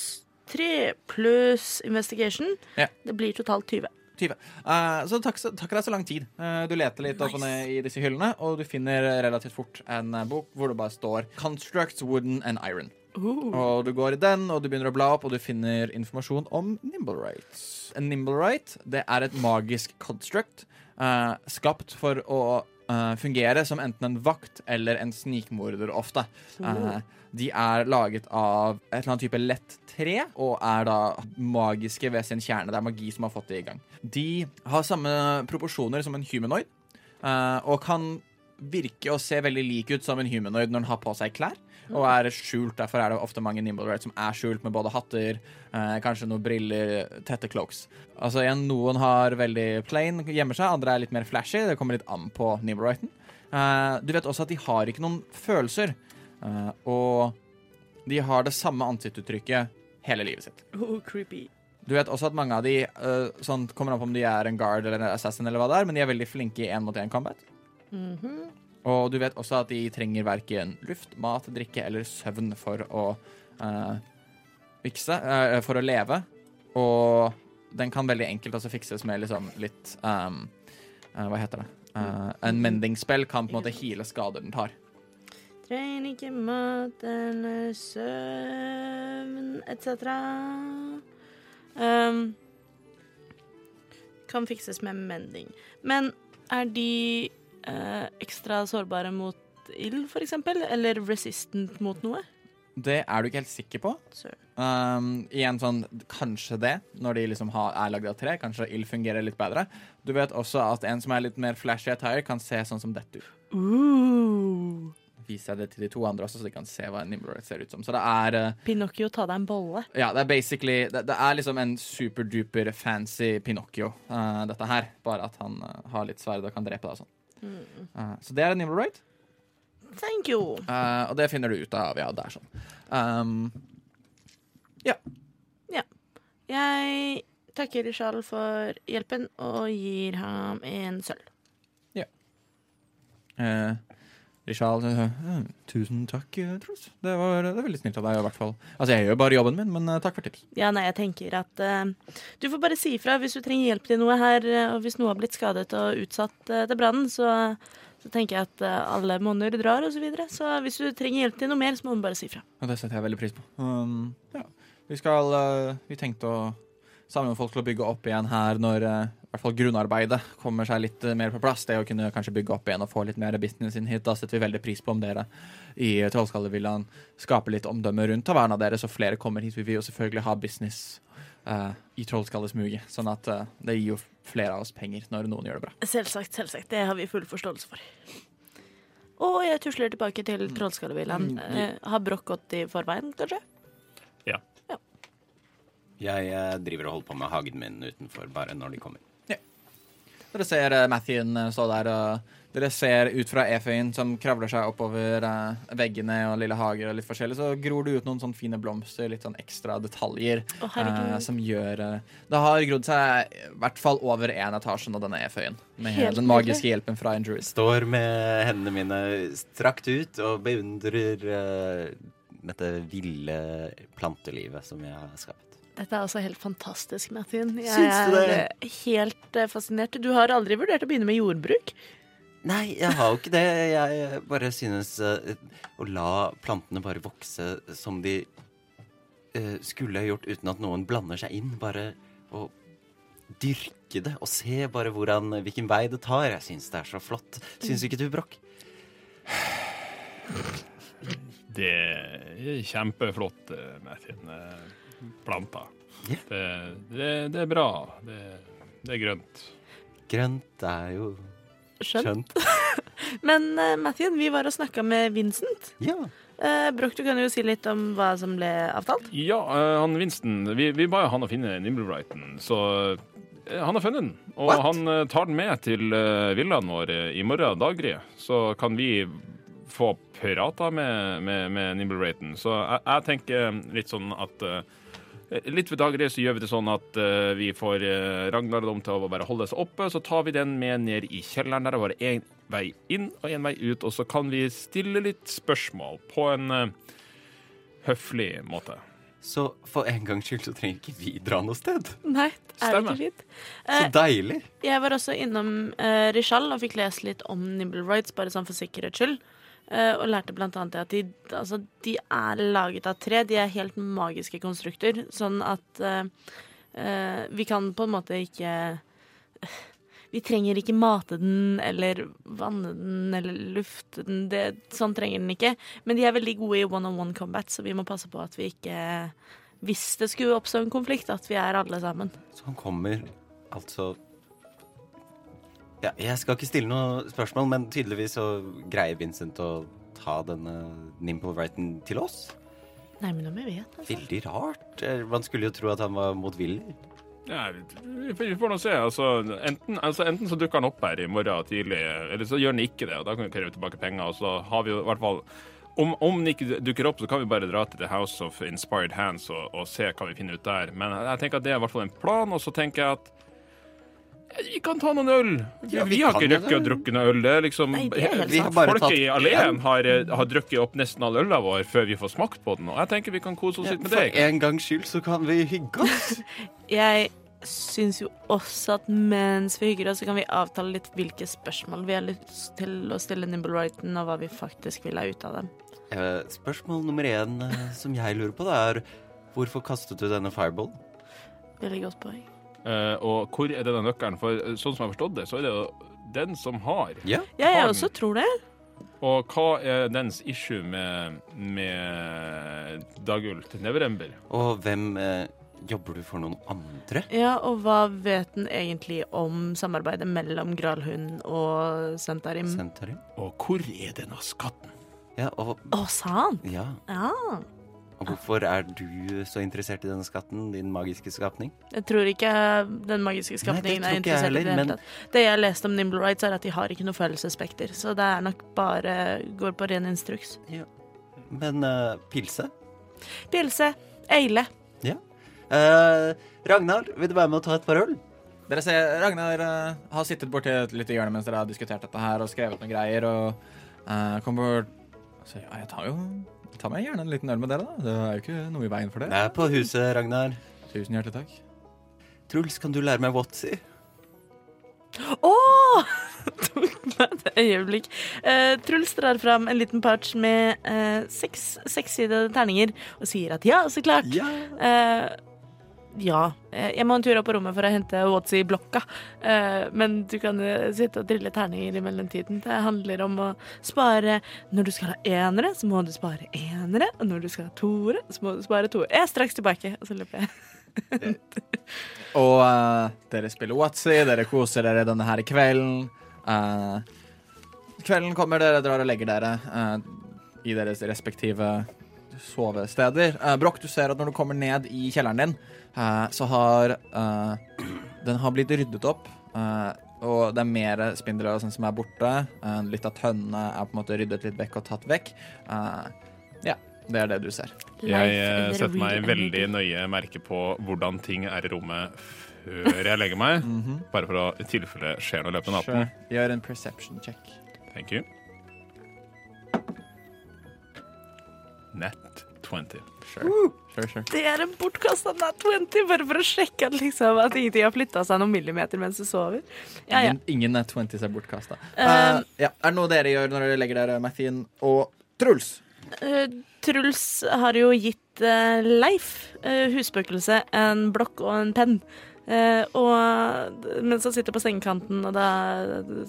3 pluss investigation. Ja. Det blir totalt 20. 20. Uh, så takk, takker deg så lang tid. Eh, du leter litt opp og ned i disse hyllene, og du finner relativt fort en bok hvor det bare står 'Constructs Wooden and Iron'. Og du går i den, og du begynner å bla opp, og du finner informasjon om Nimblerites. En Nimbleright det er et magisk construct uh, skapt for å uh, fungere som enten en vakt eller en snikmorder ofte. Eh, de er laget av et eller annet type lett tre, og er da magiske ved sin kjerne. Det er magi som har fått det i gang. De har samme proporsjoner som en humanoid, og kan virke og se veldig lik ut som en humanoid når den har på seg klær. Og er skjult. Derfor er det ofte mange Nimble rats som er skjult med både hatter, eh, kanskje noen briller, tette cloaks. Altså igjen, Noen har veldig plain, gjemmer seg, andre er litt mer flashy. Det kommer litt an på Nimble Righten. Eh, du vet også at de har ikke noen følelser. Eh, og de har det samme ansiktsuttrykket hele livet sitt. Oh, creepy. Du vet også at mange av de uh, sånn, kommer an på om de er en guard eller en assassin, eller hva det er, men de er veldig flinke i én mot én combat. Og du vet også at de trenger verken luft, mat, drikke eller søvn for å uh, fikse, uh, for å leve. Og den kan veldig enkelt også fikses med liksom litt um, uh, Hva heter det? Eh, en mending-spill kan på en måte heale skader den tar. Trenger ikke mat eller søvn etc. Um, kan fikses med mending. Men er de eh, ekstra sårbare mot ild, for eksempel? Eller resistant mot noe? Det er du ikke helt sikker på. Um, igjen sånn, kanskje det, når de liksom har, er lagd av tre. Kanskje ild fungerer litt bedre. Du vet også at en som er litt mer flashy attire, kan se sånn som dette ut. Uh. Viser jeg det til de to andre også, så de kan se hva en Nimbleret ser ut som. Så det er uh, Pinocchio, ta deg en bolle. Ja, det er basically Det, det er liksom en superduper fancy Pinocchio, uh, dette her. Bare at han uh, har litt sverd og kan drepe deg og sånn. Uh, så det er en Nimbleret. Thank you. Uh, og det finner du ut av, ja, det er sånn. Um, Jeg takker Rishal for hjelpen og gir ham en sølv. Ja. uh, Rishal uh, uh, Tusen takk, uh, Truls. Det var, det var veldig snilt av deg, i hvert fall. Altså, jeg gjør bare jobben min, men takk for tips. Ja, nei, jeg tenker at uh, du får bare si ifra hvis du trenger hjelp til noe her, eh, og hvis noe har blitt skadet og utsatt uh, til brannen, så, så tenker jeg at uh, alle monner drar, og så videre. Så hvis du trenger hjelp til noe mer, så må du bare si ifra. Og det setter jeg veldig pris på. Um, ja. Vi skal Vi tenkte å samle noen folk til å bygge opp igjen her når uh, i hvert fall grunnarbeidet kommer seg litt uh, mer på plass. Det å kunne kanskje bygge opp igjen og få litt mer business inn hit. Da setter vi veldig pris på om dere i uh, Trollskallevillaen skaper litt omdømme rundt taverna deres, og flere kommer hit. Vi vil jo selvfølgelig ha business uh, i Trollskallesmuget, sånn at uh, det gir jo flere av oss penger når noen gjør det bra. Selvsagt, selvsagt. Det har vi full forståelse for. Og jeg tusler tilbake til Trollskallevillaen. Eh, har Broch gått i forveien, kanskje? Jeg eh, driver og holder på med hagen min utenfor bare når de kommer. Dere ser uh, Mathien uh, stå der, og dere ser ut fra Eføyen som kravler seg oppover veggene og lille hager og litt forskjellig, så gror det ut noen sånne fine blomster, litt sånn ekstra detaljer oh, uh, som gjør uh, Det har grodd seg i hvert fall over én etasje av denne Eføyen, med Helt den magiske hjelpen fra Andrews. druid. Står med hendene mine strakt ut og beundrer uh, dette ville plantelivet som jeg har skapt. Dette er altså helt fantastisk, Mathien. Jeg Syns du det? er helt eh, fascinert. Du har aldri vurdert å begynne med jordbruk? Nei, jeg har jo ikke det. Jeg bare synes uh, å la plantene bare vokse som de uh, skulle ha gjort uten at noen blander seg inn. Bare å dyrke det og se bare hvordan, hvilken vei det tar. Jeg syns det er så flott. Syns ikke du, Brokk? Det er kjempeflott, eh. Eh, Planter. Yeah. Det, det, det er bra. Det, det er grønt. Grønt er jo Skjønt. skjønt. Men uh, Mathien, vi var og snakka med Vincent. Ja. Uh, Broch, du kan jo si litt om hva som ble avtalt. Ja, uh, han Winston Vi, vi ba jo han å finne Nimblebrighten, så eh, han har funnet den. Og What? han eh, tar den med til uh, villaen vår eh, i morgen daggry. Så kan vi få prata med, med, med Nimblebrighten. Så jeg, jeg tenker litt sånn at eh, Litt ved daggry så gjør vi det sånn at uh, vi får uh, Ragnar og dem til å bare holde seg oppe. Så tar vi den med ned i kjelleren der. og har én vei inn og én vei ut. Og så kan vi stille litt spørsmål på en uh, høflig måte. Så for en gangs skyld så trenger ikke vi dra noe sted. Nei, er det Stemmer. ikke fint? Så Eh, deilig. jeg var også innom uh, Rishal og fikk lest litt om Nimble Rights, bare sånn for sikkerhets skyld. Eh, og lærte blant annet at de, altså, de er laget av tre. De er helt magiske konstrukter. Sånn at uh, uh, vi kan på en måte ikke Vi trenger ikke mate den eller vanne den eller lufte den. Det, sånn trenger den ikke. Men de er veldig gode i one-on-one combat, så vi må passe på at vi ikke Hvis det skulle oppstå en konflikt, at vi er alle sammen. Så han kommer altså ja, Jeg skal ikke stille noe spørsmål, men tydeligvis så greier Vincent å ta denne Nimble Wrighten til oss. Nei, men om jeg vet altså. Veldig rart. Eh, Man skulle jo tro at han var motvillig. Ja, vi får vi får nå se. Altså, enten, altså, enten så dukker han opp her i morgen tidlig, eller så gjør han ikke det. og Da kan vi kreve tilbake penger. Og så har vi jo i hvert fall om, om den ikke dukker opp, så kan vi bare dra til The House of Inspired Hands og, og se hva vi finner ut der. Men jeg tenker at det er i hvert fall en plan, og så tenker jeg at vi kan ta noen øl. Vi, Ja, vi vi har ikke rukket å drukke noe øl. Det er liksom, Nei, det er helt Folket tatt i Alleen har, eh, har drukket opp nesten all øla vår før vi får smakt på den. Og jeg tenker vi kan kose oss litt med For en gangs skyld så kan vi hygge oss. Jeg syns jo også at mens vi hygger oss, så kan vi avtale litt hvilke spørsmål vi har lyst til å stille Nimble Wrighton, og hva vi faktisk vil ha ut av dem. Eh, Spørsmål nummer én eh, som jeg lurer på, det er hvorfor kastet du denne fireballen? Veldig godt poeng. Eh, og hvor er denne nøkkelen? For eh, sånn som jeg har forstått det, så er det jo den som har. Ja. Ja, jeg også tror det. Og hva er dens issue med, med Dagult Neverember? Og hvem eh, Jobber du for noen andre? Ja, og hva vet den egentlig om samarbeidet mellom Gralhund og Sentarim? Sentarim? Og hvor er denne skatten? Ja, og, Å, sa han? ja. Ja. Og hvorfor er du så interessert i denne skatten, din magiske skapning? Jeg tror ikke den magiske skapningen Nei, er interessert heller, i det hele tatt. Det jeg leste om Nimble Rights, er at de har ikke noe følelsesspekter, så det er nok bare går på ren instruks. Men uh, pilse? Pilse, Eile. Eh, Ragnar, vil du være med å ta et par øl? Dere ser Ragnar uh, har sittet borti et lite hjørne mens dere har diskutert dette her og skrevet noen greier, og uh, kommer bort og sier ja, jeg tar jo tar meg gjerne en liten øl med dere, da. Det er jo ikke noe i veien for Det det. er på huset, Ragnar. Tusen hjertelig takk. Truls, kan du lære meg Watsy? Å! Tok meg et øyeblikk. Eh, Truls drar fram en liten pouch med uh, seks sekssidede terninger og sier at ja, så klart. Yeah. Eh, ja. Eh, Jeg må en tur opp på rommet for å hente Watzy-blokka. Eh, men du kan eh, sitte og drille terninger i mellomtiden. Det handler om å spare Når du skal ha enere, så må du spare enere. Og når du skal ha toere, så må du spare toere. Jeg er straks tilbake. Og så løper jeg. Og uh, dere spiller Watsi, dere koser dere denne her kvelden. Uh, kvelden kommer, dere drar og legger dere uh, i deres respektive sovesteder. Broch, du ser at når du kommer ned i kjelleren din, så har eh, den har blitt ryddet opp. eh, og det er mer spindler og sånn som er borte. Eh, litt av tønnene er på en måte ryddet litt vekk og tatt vekk. Eh, ja, det er det du ser. Jeg Life eh, setter meg veldig nøye merke på hvordan ting er i rommet før jeg legger meg. Bare for å i tilfelle skjer noe i løpet av natten. Sure. Gjør en perception check. Thank you. Net 20. Sure. Sure, sure. Det er en bortkasta nat 20, bare for å sjekke at, liksom, at ingenting har flytta seg noen millimeter mens du sover. Ja, ja. Ingen, ingen net 20s er bortkasta. Um, ja. Er det noe dere gjør når dere legger dere, Mathien og Truls? Uh, Truls har jo gitt uh, Leif, uh, husspøkelset, en blokk og en penn. Uh, og mens han sitter på sengekanten, og da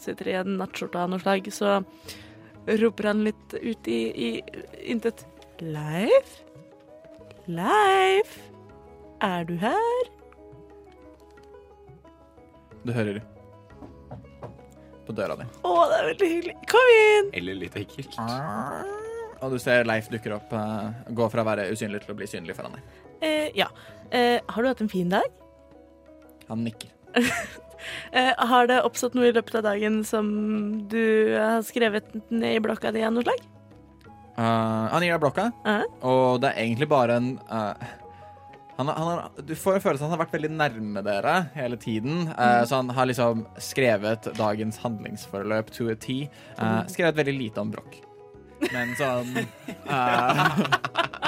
sitter i en nattskjorte av noe slag, så roper han litt ut i, i intet. Leif? Leif? Er du her? Du hører på døra di. Å, det er veldig hyggelig. Kom inn! Eller litt ekkelt. Og du ser Leif dukker opp, uh, gå fra å være usynlig til å bli synlig foran deg. Eh, ja. Eh, har du hatt en fin dag? Han nikker. eh, har det oppstått noe i løpet av dagen som du har skrevet ned i blokka di av noe slag? Uh, han gir deg blokka, Uh og det er egentlig bare en uh, han, han har, Du får en følelse av at han har vært veldig nærme dere hele tiden. Uh, Så han har liksom skrevet dagens handlingsforløp to a T. Uh, skrevet veldig lite om Broch. Men sånn uh,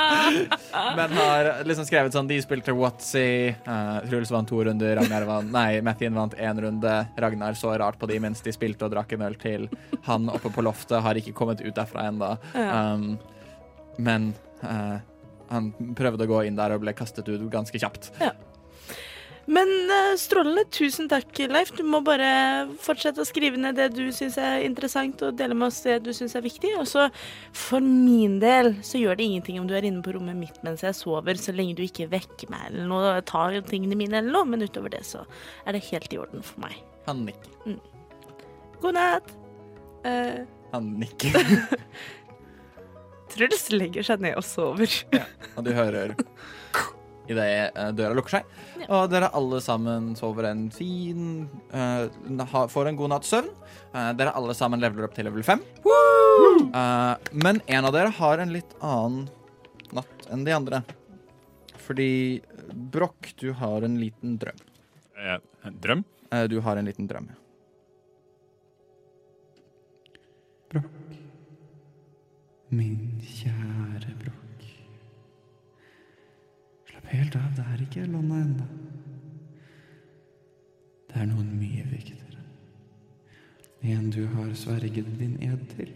Men har liksom skrevet sånn De spilte Watsy. Uh, Truls vant to runder. Ragnar vant Nei, Mathien vant én runde. Ragnar så rart på de mens de spilte og drakk en øl til. Han oppe på loftet har ikke kommet ut derfra ennå. Um, men uh, han prøvde å gå inn der og ble kastet ut ganske kjapt. Men eh, strålende. Tusen takk, Leif. Du må bare fortsette å skrive ned det du syns er interessant, og dele med oss det du syns er viktig. Og så for min del så gjør det ingenting om du er inne på rommet mitt mens jeg sover, så lenge du ikke vekker meg eller noe, tar tingene mine eller noe, men utover det så er det helt i orden for meg. Han nikker. God natt. Uh, Han nikker. Truls legger seg ned og sover. Og du hører idet uh, døra lukker seg. Ja. Og dere alle sammen sover en fin uh, Får en god natts søvn. Uh, dere alle sammen leveler opp til level 5. Eh, men en av dere har en litt annen natt enn de andre. Fordi Broch, du har en liten drøm. En drøm? Eh, du har en liten drøm. Min kjære helt av, det er ikke landa ennå. Det er noen mye viktigere. En du har sverget din ed til.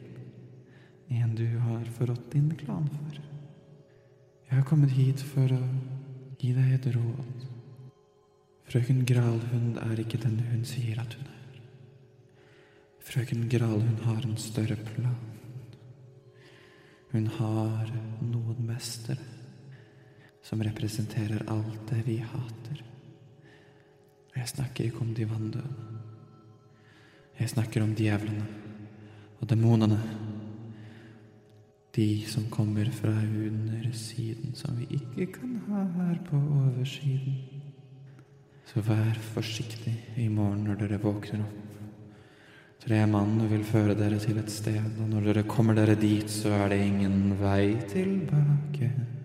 En du har forrådt din klan for. Jeg har kommet hit for å gi deg et råd. Frøken Gralhund er ikke den hun sier at hun er. Frøken Gralhund har en større plan. Hun har noen mestere som representerer alt det vi hater. Jeg snakker ikke om de vanndøde. Jeg snakker om djevlene og demonene. De som kommer fra undersiden, som vi ikke kan ha her på oversiden. Så vær forsiktig i morgen når dere våkner opp. Tre mann vil føre dere til et sted, og når dere kommer dere dit, så er det ingen vei tilbake.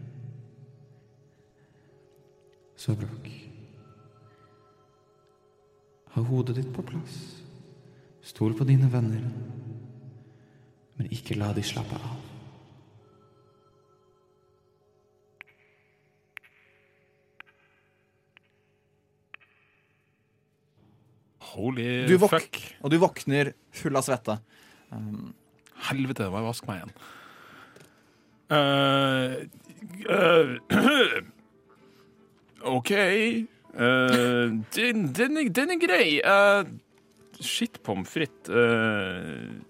Så Brokk, ha hodet ditt på plass. Stol på dine venner, men ikke la de slappe av. Holy Du våk- fuck. Og du våkner full av svette. Um, Helvete, må jeg vaske meg igjen. Uh, eh, OK. Uh, den, den, er, den er grei. Uh, shit pommes frites. Uh,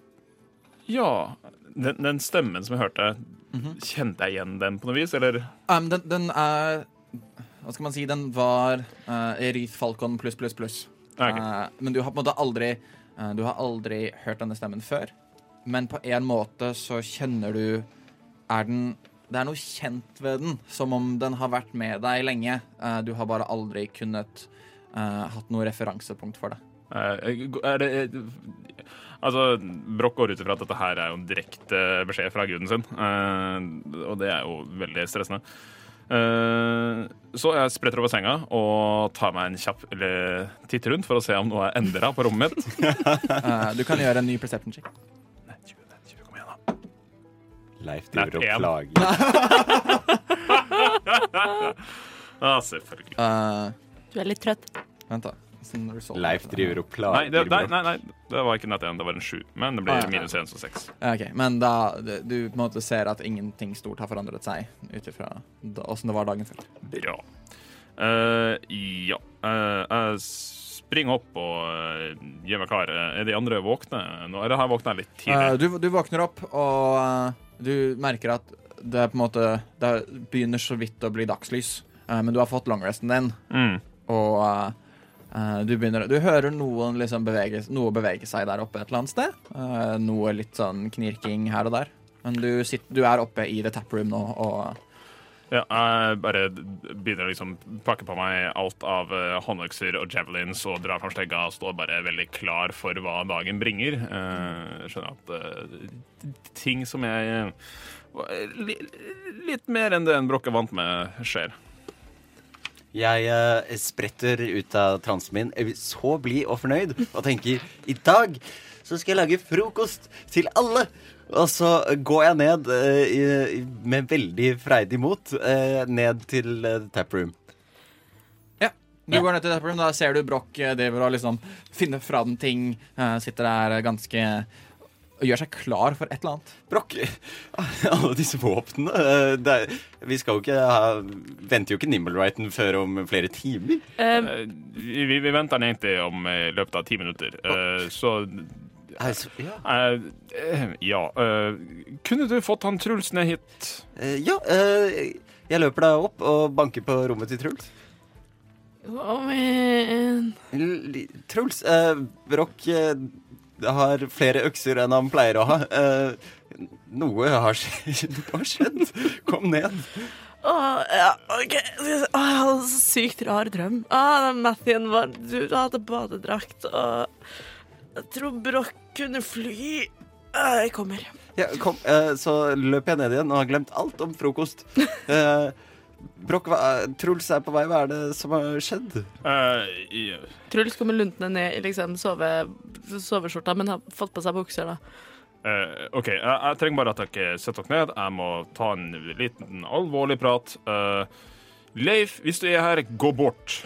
ja. Den, den stemmen som jeg hørte, kjente jeg igjen den på noe vis, eller? um, den, den er Hva skal man si? Den var uh, Erith Falcon pluss, pluss, pluss. Okay. Uh, men du har på en måte aldri Du har aldri hørt denne stemmen før. Men på en måte så kjenner du Er den Det er noe kjent ved den, som om den har vært med deg lenge. Uh, du har bare aldri kunnet uh, hatt noe referansepunkt for det. Eh, er det Altså, Broch går ut ifra at dette her er jo en direkte beskjed fra guden sin, eh, og det er jo veldig stressende. Eh, så jeg spretter over senga og tar meg en kjapp titt rundt for å se om noe er endra på rommet mitt. Du kan gjøre en ny perception check. Leif driver og plager. Ah, selvfølgelig. Uh, Du er litt trøtt. vent, da. Sånn. Leif driver og Nei plager. det, nei, nei, nei, det var ikke nett igjen. Det var en sju. Men det blir Ah, ja, minus én, så seks. Okay, ok, Men da du på en måte ser at ingenting stort har forandret seg ut ifra åssen det var dagen før. Bra. Uh, ja. Uh, jeg springer opp og uh, gjør meg klar. Er de andre våkne nå? er det jeg våkna litt Uh, tidlig? du, du våkner opp, og uh, du merker at det er på en måte Det begynner så vidt å bli dagslys, uh, men du har fått longresten din, Mm. og uh, du begynner Du hører noen liksom bevege, noe bevege seg der oppe et eller annet sted. Noe litt sånn knirking her og der. Men du, sitter, du er oppe i the taproom nå, og Ja, jeg bare begynner å liksom pakke på meg alt av uh, håndøkser og javelins og drar fram stegga og står bare veldig klar for hva dagen bringer. Uh, skjønner at uh, ting som jeg li, Litt mer enn det en brokk vant med, skjer. Jeg eh, spretter ut av transen min, så blid og fornøyd, og tenker i dag så skal jeg lage frokost til alle. Og så går jeg ned eh, i, med veldig freidig mot eh, ned til uh, taproom. Ja. Du går ned til taproom, da ser du Broch eh, driver og liksom finner fram ting. eh, sitter der ganske og gjør seg klar for et eller annet. Brokk, alle disse våpnene eh, det er, Vi skal jo ikke ha Venter jo ikke Nimblewrighten før om flere timer. Uh, vi, vi venter den egentlig om i løpet av ti minutter, uh, så Altså, ja. uh, Ja. kunne du fått han Truls ned hit? Uh, ja eh, jeg løper da opp og banker på rommet til Truls. Kom oh, L Truls, uh, Broch har flere økser enn han pleier å ha. Eh, noe har skjedd. Har skjedd. Kom ned. Åh, ja, OK. Åh, sykt rar drøm. Åh, Mathien var Du hadde badedrakt, og jeg tror Broch kunne fly. Jeg kommer. Ja, kom, eh, så løper jeg ned igjen og har glemt alt om frokost. Brokk, Truls er på vei. Hva er det som har skjedd? Uh, yeah. Truls kommer luntende ned i liksom sove, soveskjorta, men har fått på seg bukser, da. Uh, OK, jeg, jeg trenger bare at dere setter dere ned. Jeg må ta en liten alvorlig prat. Uh, Leif, hvis du er her, gå bort.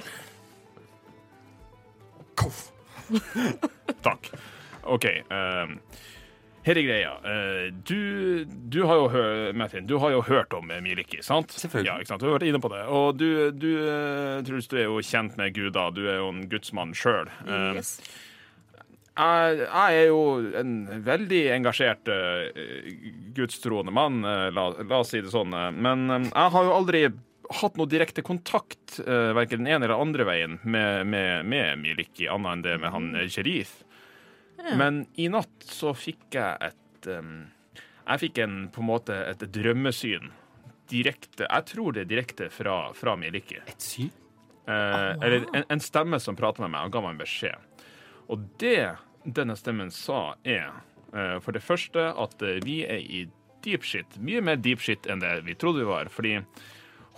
Koff. Takk. OK. Um, her er greia. Eh, du, du har jo Martin, du har jo hørt om Miliki, sant? Selvfølgelig. Ja, ikke sant? Du har vært inne på det. Og du, du eh, Truls, du er jo kjent med guder. Du er jo en gudsmann sjøl. Yes. Jeg, jeg er jo en veldig engasjert uh, gudstroende mann, eh, la, la oss si det sånn. eh, men eh, jeg har jo aldri hatt noe direkte kontakt, uh, verken den ene eller andre veien, med, med, med Miliki, annet enn det med han Sherif. Men i natt så fikk jeg et um, Jeg fikk en, på en måte et drømmesyn. Direkte Jeg tror det er direkte fra, fra Miliki. Et syn? Eh, Eller en, en stemme som pratet med meg og ga meg en beskjed. Og det denne stemmen sa, er eh, for det første at eh, vi er i deep shit. Mye mer deep shit enn det vi trodde vi var. Fordi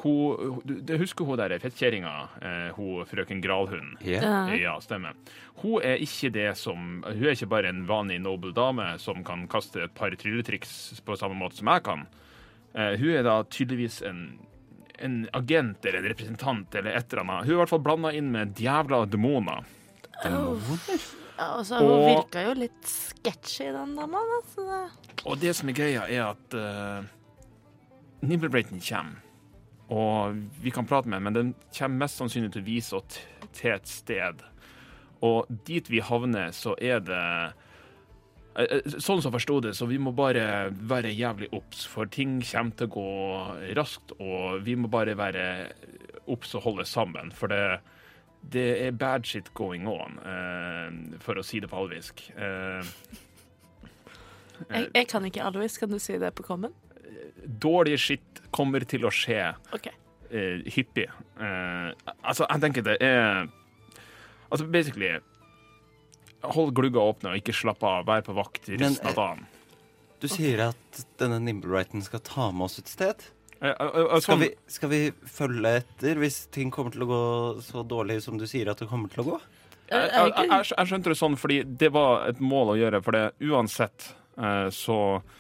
hun du- du Husker hun der fettkjerringa, eh, hun frøken Gralhund? Ja. Ja. Stemmer. Hun er ikke det som Hun er ikke bare en vanlig nobel dame som kan kaste et par trylletriks på samme måte som jeg kan. Eh, hun er da tydeligvis en, en agent eller en representant eller et eller annet. Hun er i hvert fall blanda inn med djævla demoner. Ja, altså, hun Og- virka jo litt sketchy, den dama. da, det- Og det som er greia, er at uh, Brayton kommer. Og vi kan prate med den, men den kommer mest sannsynlig til å vise oss til et sted. Og dit vi havner, så er det eh, eh, Sånn som jeg forsto det, så vi må bare være jævlig obs, for ting kommer til å gå raskt, og vi må bare være obs og holde sammen, for det det er bad shit going on, eh, for å si det på alvisk. Jeg, jeg kan ikke alvisk, kan du si det på kommen? Dårlig skitt kommer til å skje okay. eh, hyppig. Eh, altså, jeg tenker det er Altså, basically Hold glugga åpne og ikke slapp av. Vær på vakt i resten eh, av dagen. Du sier at denne Nimblewrighten skal ta med oss et sted? Eh, eh, eh, Skal vi, skal vi følge etter hvis ting kommer til å gå så dårlig som du sier at det kommer til å gå? jeg, jeg, jeg, jeg skjønte det sånn fordi det var et mål å gjøre, for det uansett eh, så eh,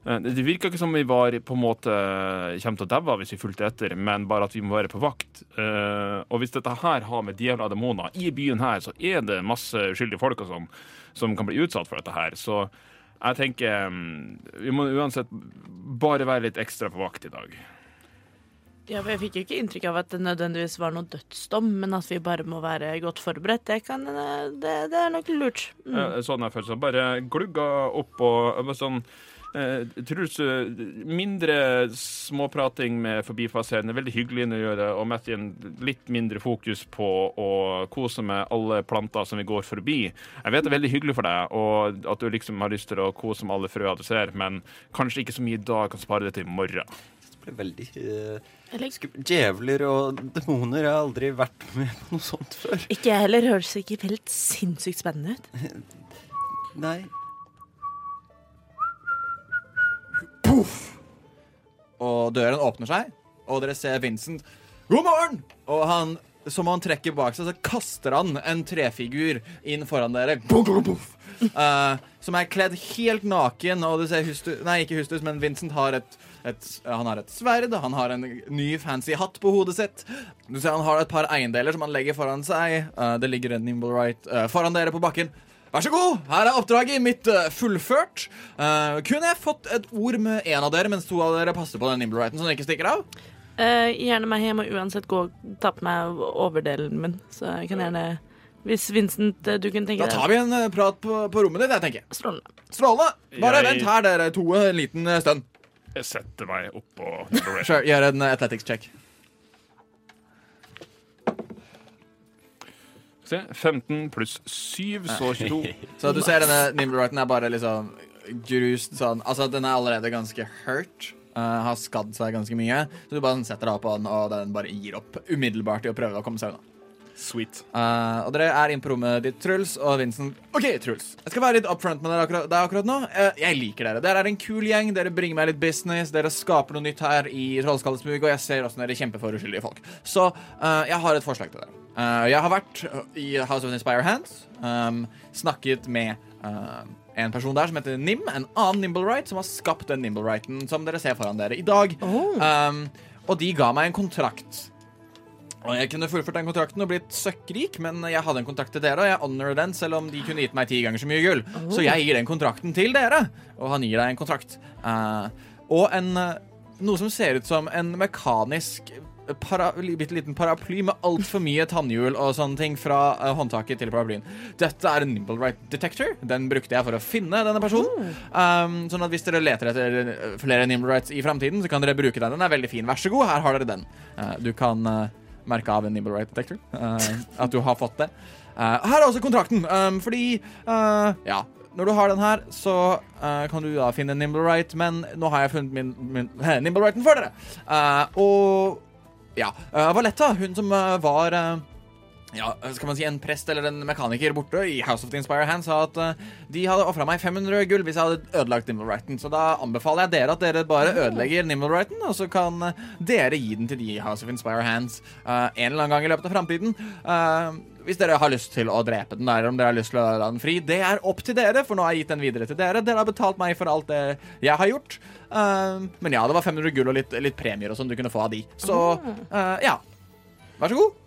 Det virka ikke som vi var på en måte kommer til å daue hvis vi fulgte etter, men bare at vi må være på vakt. Eh, og hvis dette her har med djevla demoner i byen her, så er det masse uskyldige folk og sånn som kan bli utsatt for dette her. Så jeg tenker mm, vi må uansett bare være litt ekstra på vakt i dag. Ja, for Jeg fikk jo ikke inntrykk av at det nødvendigvis var noe dødsdom, men at vi bare må være godt forberedt. Det, kan, det, det er nok lurt. Mm. Eh, Sånn jeg føler Bare glugga opp og sånn Eh, Truls, eh, mindre småprating med forbipasserende, veldig hyggelig å gjøre, og Mattien, litt mindre fokus på å kose med alle planter som vi går forbi. Jeg vet det er veldig hyggelig for deg, og at du liksom har lyst til å kose med alle frøene du ser, men kanskje ikke så mye i dag, kan spare det til i morgen. Det ble veldig Uh... Djevler og demoner. Jeg har aldri vært med på noe sånt før. ikke jeg heller. Høres ikke helt sinnssykt spennende ut. Nei. Og døren åpner seg, og dere ser Vincent. God morgen! Og han, som han trekker bak seg, så kaster han en trefigur inn foran dere. Puff, puff, puff. Uh, som er kledd helt naken, og du ser Hustus Nei, ikke Hustus, men Vincent har et, et Han har et sverd, han har en ny fancy hatt på hodet sitt. Du ser han har et par eiendeler som han legger foran seg. Uh, det ligger en Nimble Right uh, foran dere på bakken. Vær så god, her er oppdraget mitt eh, fullført. Uh, kunne jeg fått et ord med en av dere mens to av dere passer på den Nimble Righten, så den ikke stikker av? Eh, gjerne meg Jeg må uansett gå og ta på meg overdelen min. Så jeg kan gjerne Hvis Vincent, du kunne tenke deg Da tar vi en prat på, på rommet ditt, jeg tenker. Strålende. Strålende. Bare Jeg- vent her, dere to, en liten stund. Jeg setter meg oppå Sure, gjør en athletics check. Se, 15 pluss 7, så 22. Så du ser denne Nimble Righten er bare liksom grust sånn Altså, den er allerede ganske hurt. Uh, har skadd seg ganske mye. Så du bare sånn setter deg opp på den, og den bare gir opp umiddelbart i å prøve å komme seg unna. Sweet. Uh, og dere er inne på rommet ditt, Truls og Vincent. OK, Truls. Jeg skal være litt upfront med dere akkurat, der akkurat nå. Uh, jeg liker dere. Dere er en kul gjeng. Dere bringer meg litt business. Dere skaper noe nytt her i Trollskallesmug, og jeg ser også dere kjemper for uskyldige folk. Så uh, jeg har et forslag til dere. Eh, jeg har vært i House of Inspire Hands, um, snakket med uh, en person der som heter Nim, en annen Nimblewright, som har skapt den Nimblewrighten som dere ser foran dere i dag. Um, og de ga meg en kontrakt. Og Jeg kunne fullført den kontrakten og blitt søkkrik, men jeg hadde en kontrakt til dere, og jeg honorer den selv om de kunne gitt meg ti ganger så mye gull. Så jeg gir den kontrakten til dere, og han gir deg en kontrakt. Uh, og en eh, noe som ser ut som en mekanisk para, bitte liten paraply med altfor mye tannhjul og sånne ting fra uh, håndtaket til paraplyen. Dette er en Nimble Right Detector. Den brukte jeg for å finne denne personen. Um, sånn at hvis dere leter etter eh, flere Nimble Rights i framtiden, så kan dere bruke den. Den er veldig fin. Vær så god, her har dere den. Uh, du kan uh, merke av en Nimble Right Detector. at du har fått det. Her er også kontrakten, um, fordi Ja. Når du har den her, så uh, kan du da finne Nimble Right, men nå har jeg funnet min, min Nimble Righten for dere. Uh, og ja. Uh, Valetta, hun som eh, var eh, ja, skal man si en prest eller en mekaniker borte i House of the Inspire Hand, sa at uh, de hadde ofra meg 500 gull hvis jeg hadde ødelagt Nimblewrighten. Så da anbefaler jeg dere at dere bare ødelegger Nimblewrighten, og så kan eh, dere gi den til de i House of Inspire Hands uh, en eller annen gang i løpet av framtiden. Hvis dere har lyst til å drepe den, eller om dere har lyst til å la den fri. Det er opp til dere, for nå har jeg gitt den videre til dere. Dere har betalt meg for alt det jeg har gjort. Men ja, det var 500 gull og litt, litt premier og sånn du kunne få av de. Så eh, ja. Vær så god.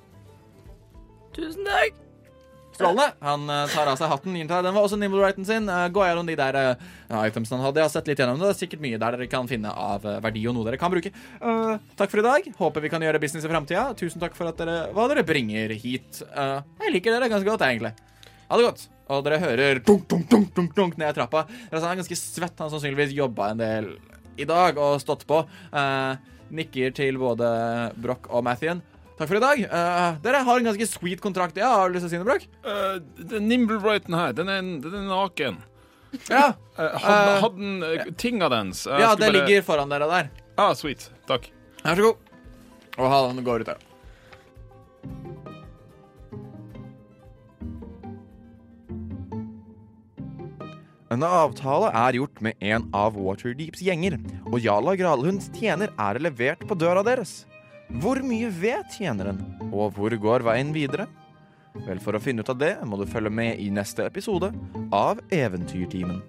Tusen takk. Strålende. Han eh, tar av seg hatten. den var også Nimblewrighten sin. Uh, gå gjennom de der uh, itemsene han hadde. Jeg har sett litt gjennom det. Det er sikkert mye der dere kan finne av eh, verdi og noe dere kan bruke. Uh, takk for i dag. Håper vi kan gjøre business i framtida. Tusen takk for at dere, hva dere bringer hit. Uh, jeg liker dere ganske godt, egentlig. Ha det godt. Og dere hører dunk, dunk, dunk, dunk, dunk ned trappa. Han er ganske svett. Han sannsynligvis jobba en del i dag og stått på. Uh, nikker til både Broch og Mathien. Takk for i dag. Uh, dere har en ganske sweet kontrakt. Ja, har du lyst til å si noe, Brøk? Uh, den Nimblewrighten her, den er, den er naken. Ja. Uh, hadde, Eh, hadde den uh, tinga dens? Ja, det bare- ligger foran dere der. Ah, sweet. Takk. Vær så god. Og han går ut der. En avtale er gjort med en av Waterdeeps gjenger, og Jala Gralhunds tjener er levert på døra deres. Hvor mye vet tjeneren, og hvor går veien videre? Vel, for å finne ut av det må du følge med i neste episode av Eventyrtimen.